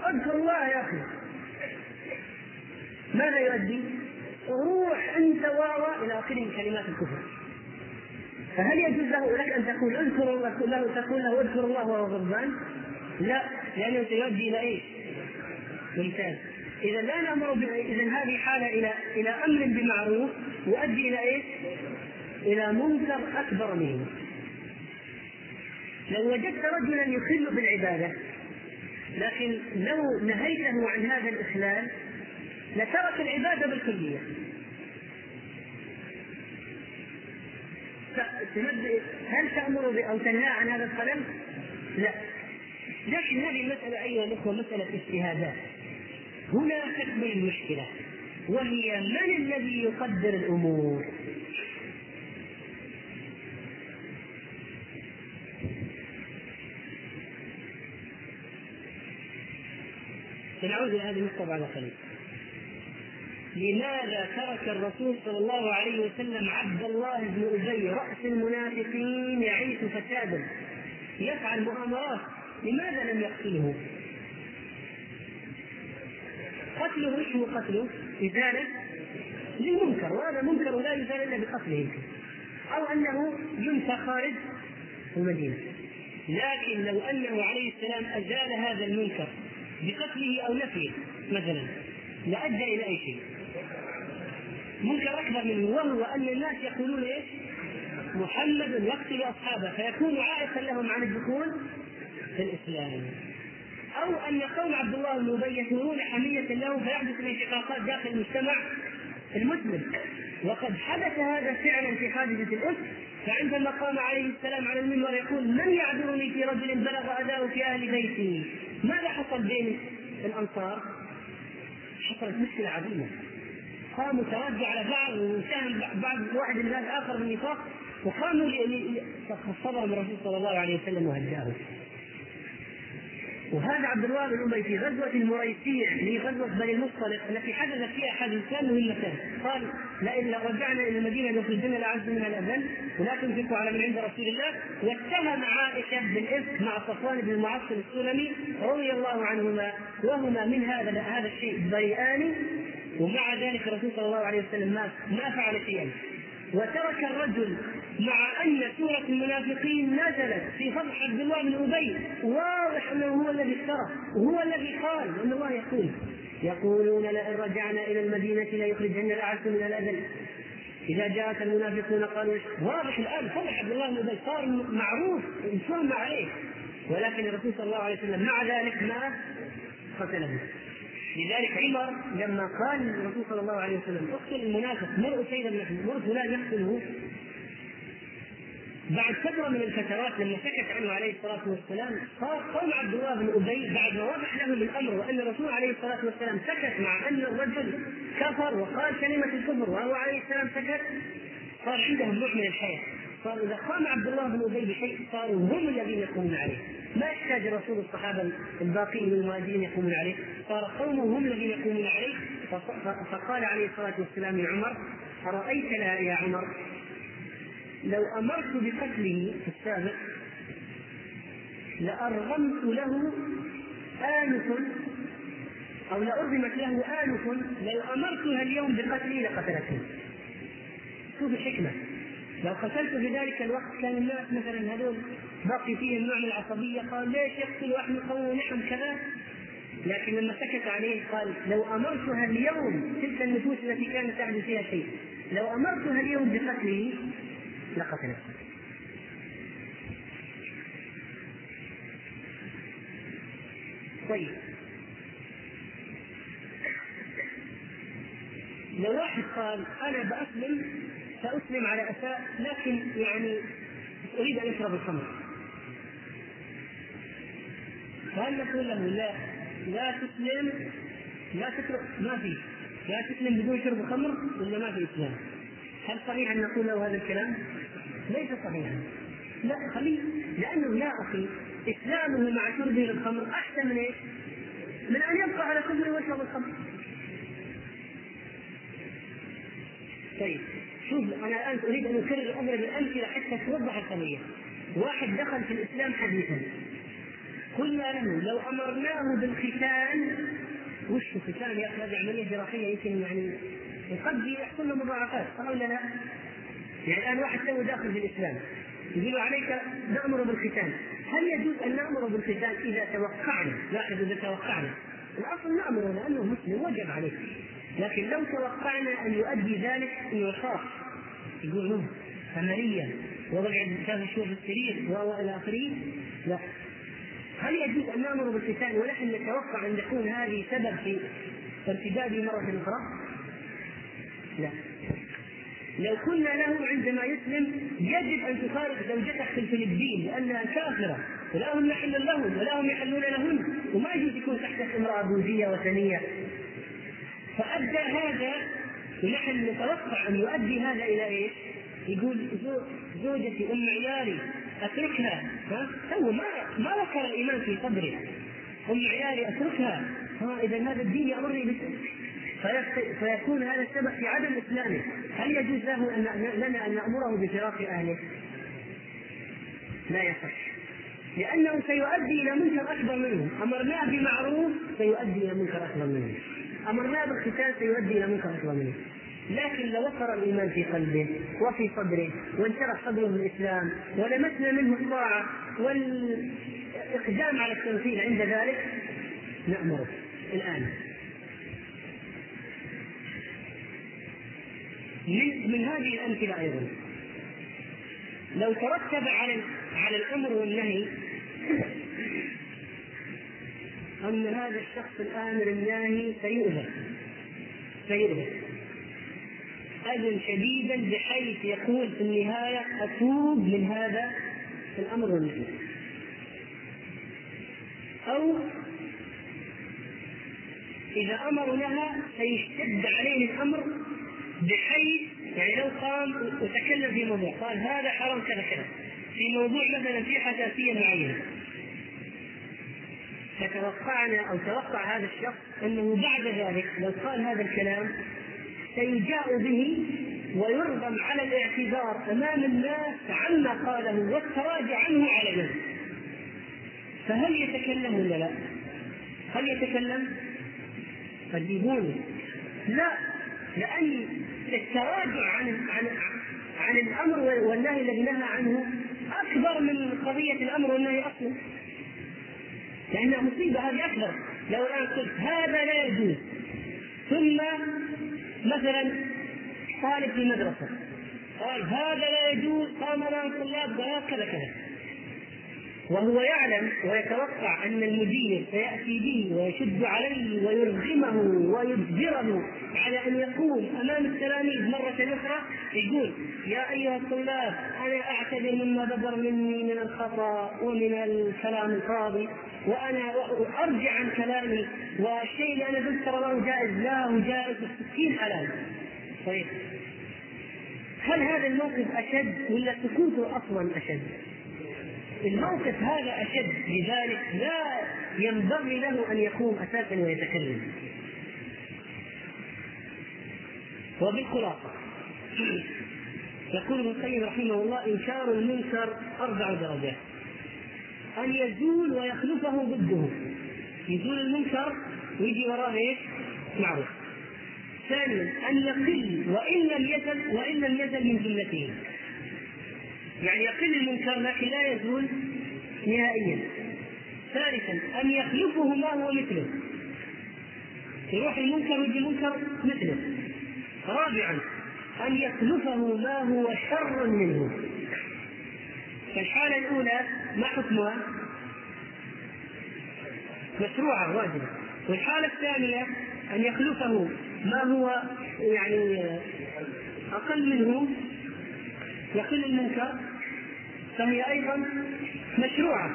اذكر الله يا أخي. ماذا يؤدي؟ روح أنت واوا إلى آخره من كلمات الكفر. فهل يجوز له لك أن تقول اذكر له تقول له اذكر الله وهو غضبان؟ لا لأنه سيؤدي إلى إيش؟ ممتاز إذا لا نأمر إذا هذه حالة إلى إلى أمر بمعروف يؤدي إلى إيش؟ إلى منكر أكبر منه لو وجدت رجلا يخل بالعبادة لكن لو نهيته عن هذا الإخلال لترك العبادة بالكلية هل تأمر أو تنهى عن هذا القلم؟ لا لكن هذه المسألة أيها الأخوة مسألة اجتهادات هنا تكمن المشكلة وهي من الذي يقدر الأمور؟ سنعود إلى هذه النقطة بعد قليل لماذا ترك الرسول صلى الله عليه وسلم عبد الله بن أبي رأس المنافقين يعيش فسادا؟ يفعل مؤامرات. لماذا لم يقتله؟ قتله؟ هو قتله؟ إزالة؟ للمنكر وهذا منكر لا يزال إلا بقتله أو أنه ينفى خارج المدينة. لكن لو أنه عليه السلام أزال هذا المنكر بقتله أو نفيه مثلا لأدى إلى أي شيء؟ منكر أكبر منه. وهو أن الناس يقولون إيش؟ محمد يقتل أصحابه فيكون عائقا لهم عن الدخول في الإسلام. أو أن قوم عبد الله بن أبي يثورون حمية له فيحدث الانشقاقات داخل المجتمع المسلم. وقد حدث هذا فعلا في حادثه الأسر فعندما قام عليه السلام على المنبر يقول من يعذرني في رجل بلغ اذاه في أهل بيتي. ماذا حصل بين الأنصار؟ حصلت مشكلة عظيمة. قاموا تردوا على بعض وساهم بعض واحد من الآخر بالنفاق وقاموا فصبر الرسول صلى الله عليه وسلم وهداه. وهذا عبد بن ابي في غزوة المريسيع اللي غزوة بني المصطلق التي حدث فيها حادثتان مهمتان قال لئن رجعنا إلى المدينة ليخرجن الاعز منها الأذل ولا تنفقوا على من عند رسول الله. واتهم عائشة بالإفك مع صفوان بن المعصم السلمي رضي الله عنهما وهما من هذا هذا الشيء بريئان ومع ذلك الرسول صلى الله عليه وسلم ما ما فعل شيئا. وترك الرجل مع أن سورة المنافقين نزلت في فضح عبد الله بن أبي. واضح أنه هو الذي افترى وهو الذي قال أن الله يقول يقولون لئن رجعنا إلى المدينة ليخرجن الأعز من الأذل. إذا جاءك المنافقون قالوا واضح الآن فضح عبد الله بن أبي صار معروف يسمى عليه ولكن الرسول صلى الله عليه وسلم مع ذلك ما قتله. لذلك عمر لما قال الرسول صلى الله عليه وسلم أقتل المنافق مر سيدا بن مر فلان يقتله. بعد فترة من الفترات لما سكت عنه عليه الصلاة والسلام قال قول عبد الله بن أبي بعد ما وضح لهم الأمر وأن الرسول عليه الصلاة والسلام سكت مع أن الرجل كفر وقال كلمة الكفر وهو عليه السلام سكت صار عندهم نوع من الحياة. صار إذا قام عبد الله بن أبي بشيء صاروا هم الذين يقومون عليه. ما يحتاج الرسول الصحابة الباقين من المهاجرين يقومون عليه. صار قومه هم الذين يقومون عليه. فقال عليه الصلاة والسلام لعمر أرأيت لا يا عمر؟ لو أمرت بقتله في السابق لأرغمت له آنف أو لأرغمت له آنف لو أمرتها اليوم بقتله لقتلته شوف الحكمة. لو قتلت في ذلك الوقت كان الناس مثلا هذول باقي فيهم نوع من العصبية قال ليش يقتل واحد من قومه نحن كذا؟ لكن لما سكت عليه قال لو أمرتها اليوم تلك النفوس التي كانت تحدث فيها شيء لو أمرتها اليوم بقتله لقتلته طيب. لو واحد قال أنا بأسلم سأسلم على أساس لكن يعني أريد أن اشرب الخمر فهل نقول له لا لا تسلم لا تترك ما في لا تسلم بدون شرب خمر ولا ما في إسلام هل صحيح أن نقول له هذا الكلام؟ ليس صحيحا لا خليه لأنه يا أخي إسلامه مع شربه للخمر أحسن من إيش؟ من أن يبقى على كفره ويشرب الخمر. طيب شوف أنا الآن أريد أن أكرر الأمر بالامثله حتى توضح القضية. واحد دخل في الإسلام حديثا. قلنا له لو أمرناه بالختان وش الختان يا أخي؟ هذه عملية جراحية يمكن يعني وقد يحصل له مضاعفات صح ولا لا؟ يعني الآن واحد تو داخل في الإسلام يقول عليك نأمر بالختان هل يجوز أن نأمر بالختان إذا توقعنا؟ لاحظ إذا توقعنا. الأصل نأمر لأنه مسلم وجب عليه. لكن لو توقعنا أن يؤدي ذلك إنه يخاف يقول له عمليا وضع ثلاث شهور في السرير والى آخره؟ لا. هل يجوز أن نأمر بالختان ونحن نتوقع أن يكون هذه سبب في ارتداده مرة أخرى؟ لا. لو قلنا له عندما يسلم يجب أن تفارق زوجتك في الفلبين لأنها كافرة. ولا هم يحل لهم ولا هم يحلون لهن. وما يجوز يكون تحتك امرأة بوذية وثنية. فأدى هذا ونحن نتوقع أن يؤدي هذا إلى إيش؟ يقول زوجتي أم عيالي أتركها ها؟ هو ما ما وكر الإيمان في صدره. أم عيالي أتركها. ها إذا هذا الدين يأمرني فيكون هذا السبب في عدم إسلامه. هل يجوز له أن لنا أن نأمره بفراق أهله؟ لا يصح. لأنه سيؤدي إلى منكر أكبر منه. أمرناه بمعروف سيؤدي إلى منكر أكبر منه. امرناه بالختان سيؤدي إلى منكر أكبر منه. لكن لو وقر الإيمان في قلبه وفي صدره وانشرح صدره بالإسلام ولمسنا منه الطاعة والإقدام على التنفيذ عند ذلك نأمره الآن. من من هذه الأمثلة أيضا. لو ترتب على على الأمر والنهي أن هذا الشخص الآمر الناهي سيؤذى. سيؤذى. أذى شديدا بحيث يقول في النهاية أتوب من هذا الأمر والنهي. أو إذا أمر لها سيشتد عليه الأمر بحيث يعني لو قام وتكلم في موضوع قال هذا حرام كذا كذا. في موضوع مثلا في حساسية معينة. فتوقعنا أو توقع هذا الشخص أنه بعد ذلك لو قال هذا الكلام سيجاء به ويرغم على الاعتذار أمام الناس عما قاله والتراجع عنه على نفسه فهل يتكلم ولا لا؟ هل يتكلم؟ فجيبوني لا لأن التراجع عن عن عن الأمر والنهي الذي نهى عنه أكبر من قضية الأمر والنهي أصلا لأنها مصيبة هذه أكبر. لو الآن قلت هذا لا يجوز. ثم مثلا طالب في مدرسة قال هذا لا يجوز قام امام الطلاب قال كذا كذا. وهو يعلم ويتوقع أن المدير سيأتي به ويشد عليه ويرغمه ويجبره على أن يقول أمام التلاميذ مرة أخرى يقول يا أيها الطلاب أنا أعتذر مما بدر مني من الخطأ ومن الكلام الفاضي وأنا أرجع عن كلامي والشيء اللي أنا قلت ترى ما هو جائز لا هو جائز السكين حلال طيب هل هذا الموقف أشد ولا سكوته أصلا أشد؟ الموقف هذا أشد لذلك لا ينبغي له أن يقوم أساسا ويتكلم. وبالخلاصة يقول ابن القيم رحمه الله انكار المنكر أربع درجات أن يزول ويخلفه ضده. يزول المنكر ويجي وراه إيش؟ معروف. ثانيا أن يقل وإن لم يزل وإن لم يزل من جملته يعني يقل المنكر لكن لا يزول نهائيا. ثالثا ان يخلفه ما هو مثله يروح المنكر ويجي منكر مثله. رابعا ان يخلفه ما هو شر منه؟ فالحالة الأولى ما حكمها؟ مشروعة واجبة. والحالة الثانية أن يخلفه ما هو يعني أقل منه؟ يقل المنكر؟ فهي أيضا مشروعة.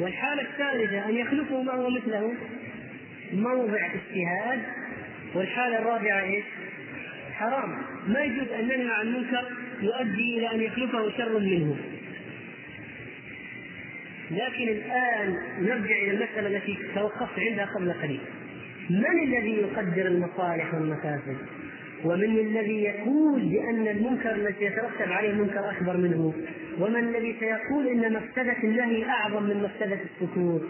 والحالة الثالثة أن يخلفه ما هو مثله؟ موضع اجتهاد. والحالة الرابعة إيش؟ حرام. ما يجوز أن ننهى عن منكر يؤدي إلى أن يخلفه شر منه. لكن الآن نرجع إلى المسألة التي توقفت عندها قبل قليل. من الذي يقدر المصالح والمفاسد؟ ومن الذي يقول بأن المنكر الذي يترتب عليه منكر أكبر منه؟ ومن الذي سيقول إن مفسدة النهي أعظم من مفسدة السكوت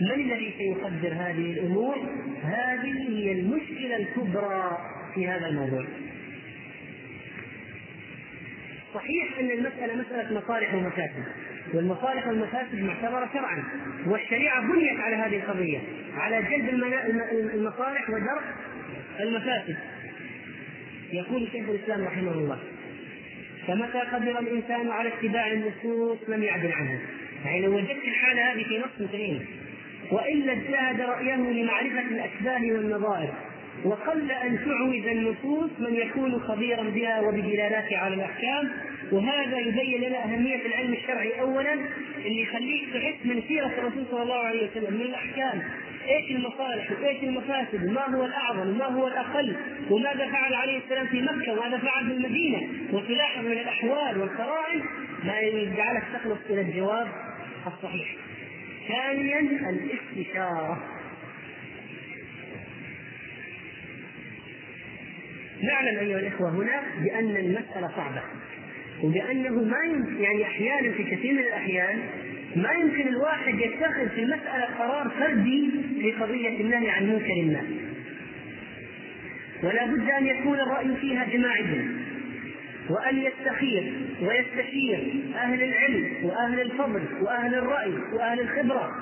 من الذي سيقدر هذه الأمور؟ هذه هي المشكلة الكبرى في هذا الموضوع. صحيح أن المسألة مسألة مصالح ومفاسد والمصالح والمفاسد معتبرة شرعا والشريعة بنيت على هذه القضية على جلب المصالح ودرء المفاسد. يقول شيخ الإسلام رحمه الله فمتى قدر الإنسان على اتباع النصوص لم يعدل عنها؟ يعني لو وجدت الحاله هذه في نص كريم وإلا اجتهد رأيه لمعرفة الاشباه والنظائر وقل أن تعوز النصوص من يكون خبيرا بها وبدلالاتها على الأحكام. وهذا يبين لنا أهمية العلم الشرعي اولا اللي يخليك تحس من سيرة الرسول صلى الله عليه وسلم من الأحكام. إيش المصالح؟ وايش المفاسد؟ وما هو الأعظم؟ وما هو الأقل؟ وماذا فعل عليه السلام في مكة؟ وماذا فعل في المدينة؟ وتلاحظ من الأحوال والقرائن ما يجعلك تخلص إلى الجواب الصحيح. ثانيا الاستشارة. نعلم أيها الإخوة هنا بأن المسألة صعبة وبأنه ما يعني أحيانا في كثير من الأحيان ما يمكن الواحد يتخذ في المسألة قرار فردي في قضية النهي عن منكر ما ولا بد أن يكون الرأي فيها جماعيا وأن يستخير ويستشير أهل العلم وأهل الفضل وأهل الرأي وأهل الخبرة.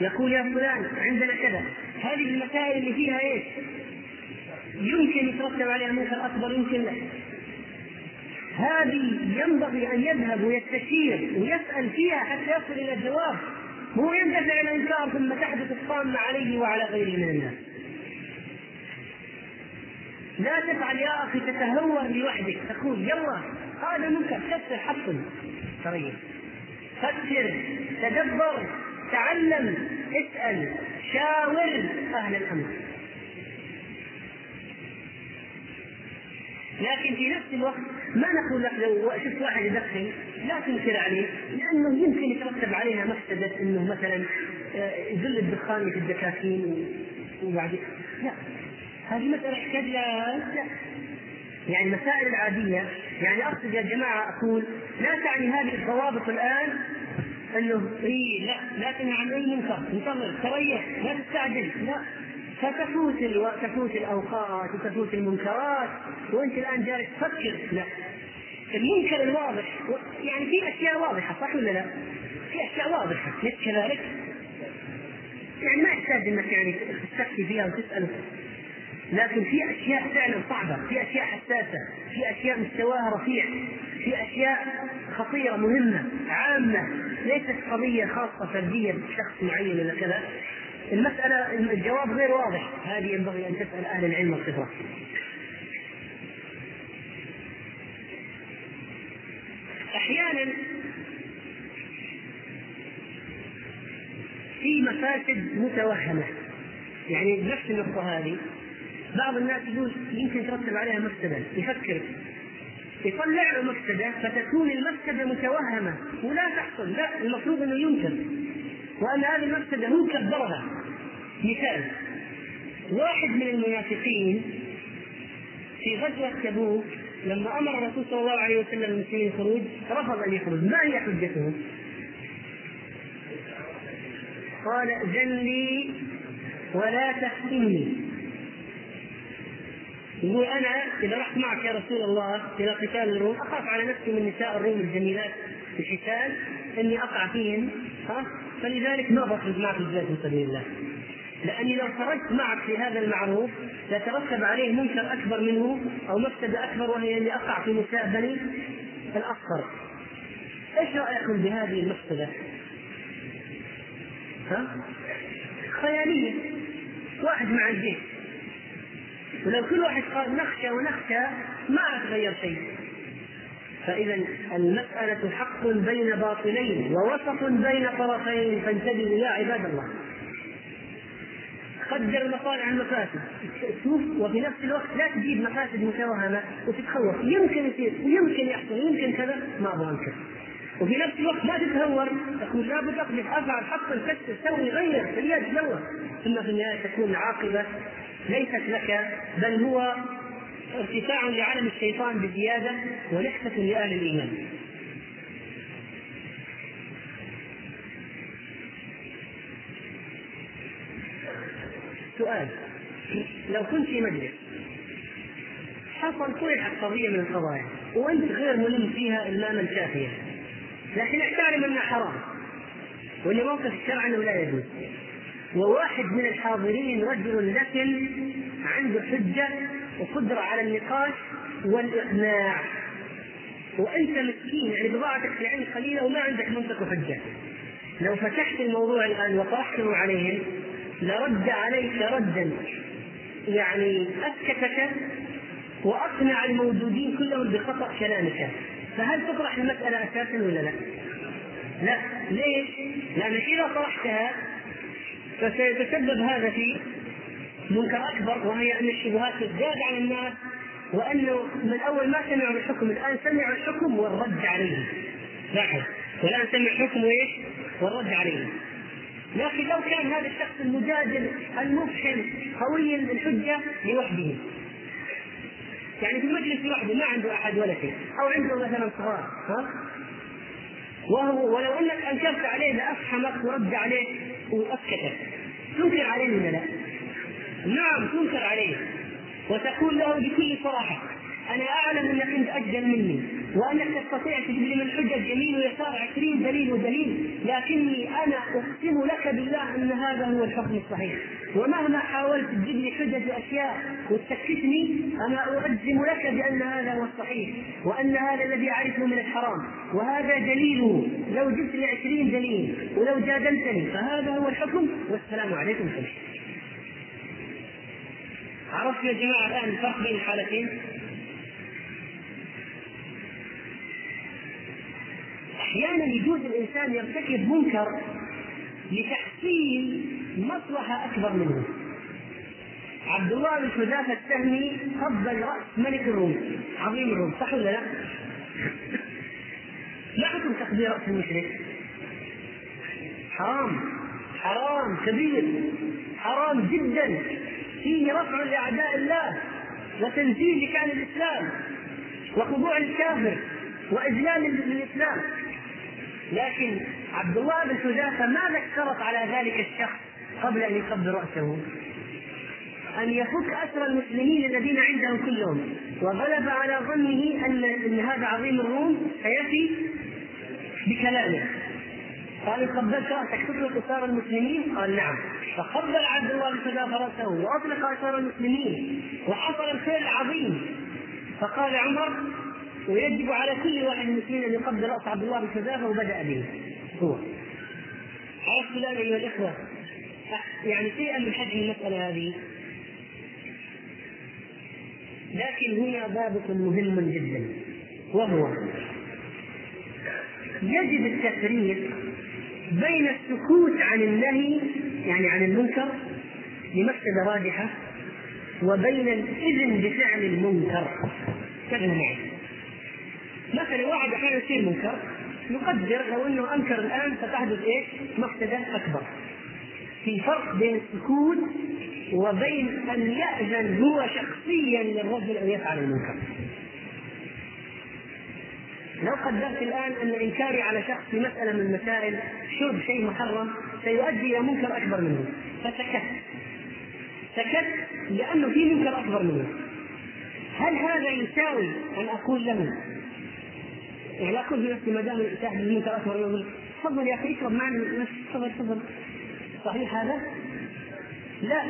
يقول يا فلان عندنا كذا. هذه المسائل اللي فيها إيش؟ يمكن يترتب عليها منكر أكبر يمكن لا. هذه ينبغي أن يذهب ويستشير ويسأل فيها حتى يصل إلى الجواب. هو يندفع الانكار ثم تحدث الطامه عليه وعلى غيره من الناس. لا تفعل يا أخي تتهور لوحدك. تقول يلا هذا منكر كسر حصل تريح فكر تدبر تعلم اسأل شاور أهل الأمر. لكن في نفس الوقت ما نقول لك لو شفت واحد يدخن لا تنكر عليه لأنه يمكن يترتب عليها مفسدة إنه مثلا آه، يذل الدخان في الدكاكين وبعد لا. هذه مسألة يحتاج لا. يعني المسائل العادية. يعني أقصد يا جماعة أقول لا تعني هذه الضوابط الآن إنه اي لا. لا تنهى عن أي منكر. انتظر تريح لا تستعجل. لا. فتفوت. تفوت الأوقات وتفوت المنكرات. وأنت الآن جالس تفكر. لا. المنكر الواضح. يعني في أشياء واضحة صح ولا لا؟ في أشياء واضحة. ليس كذلك؟ يعني ما يحتاج إنك يعني تستفتي فيها وتسأل. لكن في أشياء فعلا صعبة، في أشياء حساسة، في أشياء مستواها رفيع، في أشياء خطيرة مهمة عامة. ليست قضية خاصة فرديه بشخص معين ولا كذا. المسألة الجواب غير واضح. هذه ينبغي أن تسأل أهل العلم والخبره أحيانا في مفاسد متوهمة. يعني نفس النقطة هذه. بعض الناس يقول يمكن ترتب عليها مفسدة. يفكر. يطلع له مفسدة فتكون المفسدة متوهمة. ولا تحصل. لا المفروض أنه ينكر. وأن هذه المفسدة هو كبرها مثال. واحد من المنافقين في غزوة تبوك لما أمر الرسول صلى الله عليه وسلم المسلمين الخروج رفض أن يخرج. ما هي حجته؟ قال ائذن لي ولا تفتني يقول أنا إذا رحت معك يا رسول الله إلى قتال الروم أخاف على نفسي من نساء الروم الجميلات في القتال إني أقع فيهم ها؟ فلذلك ما بخرج معك الجهاد في سبيل الله؟ لأني لو خرجت معك في هذا المعروف لترتب عليه منكر أكبر منه أو مفسده أكبر وهي اني أقع في نساء بني الأصفر. إيش رأيكم بهذه المفسدة؟ ها؟ خيالية. واحد مع الجيش. ولو كل واحد قال نخشى ونخشى ما تغير شيء. فإذا المسألة حق بين باطلين ووسط بين طرفين فانتبهوا يا عباد الله. قدر المصالح المفاسد شوف وفي نفس الوقت لا تجيب مفاسد متوهمة وتتخوف. يمكن يصير ويمكن يحصل ويمكن كذا ما أبغى أنكر. وفي نفس الوقت ما تتهور. تقول لابد اقذف أفعل حصل كسر سوي غير في اليد ثم في النهاية تكون العاقبة ليست لك بل هو ارتفاع لعلم الشيطان بزيادة ونحسة لأهل الإيمان. سؤال. لو كنت في مجلس حصل طرحت قضية من القضايا وأنت غير ملم فيها إلماما كافيا لكن تعلم أنها حرام وأن موقف الشرع أنه لا يجوز. وواحد من الحاضرين رجل لكن عنده حجة وقدرة على النقاش والإقناع. وأنت مسكين يعني بضاعتك في العلم قليلة وما عندك منطق وحجة لو فتحت الموضوع الآن وطرحته عليهم لرد عليك ردا يعني أسكتك وأقنع الموجودين كلهم بخطأ كلامك فهل تطرح المسألة أساسا ولا لا؟ لا ليش؟ لأنك إذا طرحتها فسيتسبب هذا في منكر أكبر وهي أن الشبهات تزداد على الناس وانه من أول ما سمعوا الحكم الآن سمعوا الحكم والرد عليه لاحظ والآن سمع الحكم وايش؟ والرد عليه لكن لو كان هذا الشخص المجادل المفحم قوي الحجه لوحده. يعني في المجلس لوحده ما عنده أحد ولا شيء. أو عنده مثلا صغار ها؟ وهو ولو أنك أنكرت عليه لأفحمك ورد عليه واسكتك تنكر عليه ولا لا؟ نعم تنكر عليه. وتقول له بكل صراحة أنا أعلم أنك أنت أجل مني. وأنك تستطيع تجيب من حجج يمين ويسار عشرين دليل ودليل لكني أنا أقسم لك بالله أن هذا هو الحكم الصحيح. ومهما حاولت تجيب لي حجج وأشياء وتسكتني أنا اجزم لك بأن هذا هو الصحيح وأن هذا الذي أعرفه من الحرام. وهذا دليله لو جبت لي عشرين دليل ولو جادلتني فهذا هو الحكم. والسلام عليكم شيء عرفت يا جماعة الآن الفرق بين الحالتين أحيانا يجوز الإنسان يرتكب منكر لتحصيل مصلحة أكبر منه عبد الله بن حذافة السهمي قبل رأس ملك الروم عظيم الروم صح ولا لا؟ ما حكم تقبيل رأس المشرك؟ حرام حرام كبير حرام جدا فيه رفع لأعداء الله وتنزيل لكان الإسلام وخضوع للكافر وإذلال للإسلام لكن عبد الله بن حذافة ماذا اشترط على ذلك الشخص قبل أن يقبل رأسه؟ أن يفك أسر المسلمين الذين عنده كلهم وغلب على ظنه ان أن هذا عظيم الروم سيفي بكلامه قال ان قبلت رأسك تطلق اسار المسلمين؟ قال نعم فقبل عبد الله بن حذافة رأسه وأطلق اسار المسلمين وحصل الخير العظيم فقال عمر ويجب على كل واحد المسلمين أن يقبل رأس عبد الله بن حذافه وبدأ به. هو. عرفت الان أيها الإخوة؟ يعني شيئا من حجم المسألة هذه؟ لكن هنا ضابط مهم جدا. وهو يجب التفريق بين السكوت عن النهي يعني عن المنكر لمفسدة راجحه وبين الإذن بفعل المنكر. كلمه معي مثلا واحد أحيانا يصير منكر نقدر لو إنه أنكر الآن ستحدث إيش؟ مفسده أكبر. في فرق بين السكوت وبين أن يأذن هو شخصيا للرجل أن يفعل المنكر. لو قدرت الآن أن إنكاري على شخص في مسألة من المسائل شرب شيء محرم سيؤدي إلى منكر أكبر منه فسكت سكت لأنه في منكر أكبر منه هل هذا يساوي أن أقول له يعني لا في نفسي ما دام منكر اكبر يقول تفضل يا أخي اشرب معنا تفضل تفضل. صحيح هذا؟ لا.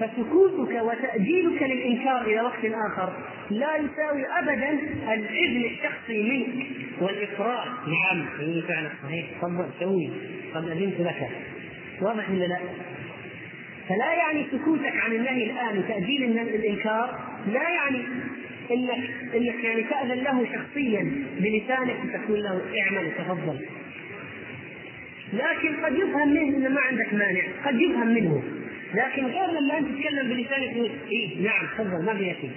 فسكوتك وتأجيلك للإنكار إلى وقت آخر لا يساوي أبدا الإذن الشخصي منك والإقرار. نعم إيه فعلا صحيح. تفضل سوي. قد أذنت لك. واضح ولا لا؟ فلا يعني سكوتك عن النهي الآن وتأجيل الإنكار لا يعني انك إنك يعني تأذن له شخصيا بلسانك وتقول له اعمل تفضل لكن قد يفهم منه إنه ما عندك مانع قد يفهم منه. لكن غير لما أنت تتكلم بلسانك إيه؟ نعم تفضل ما في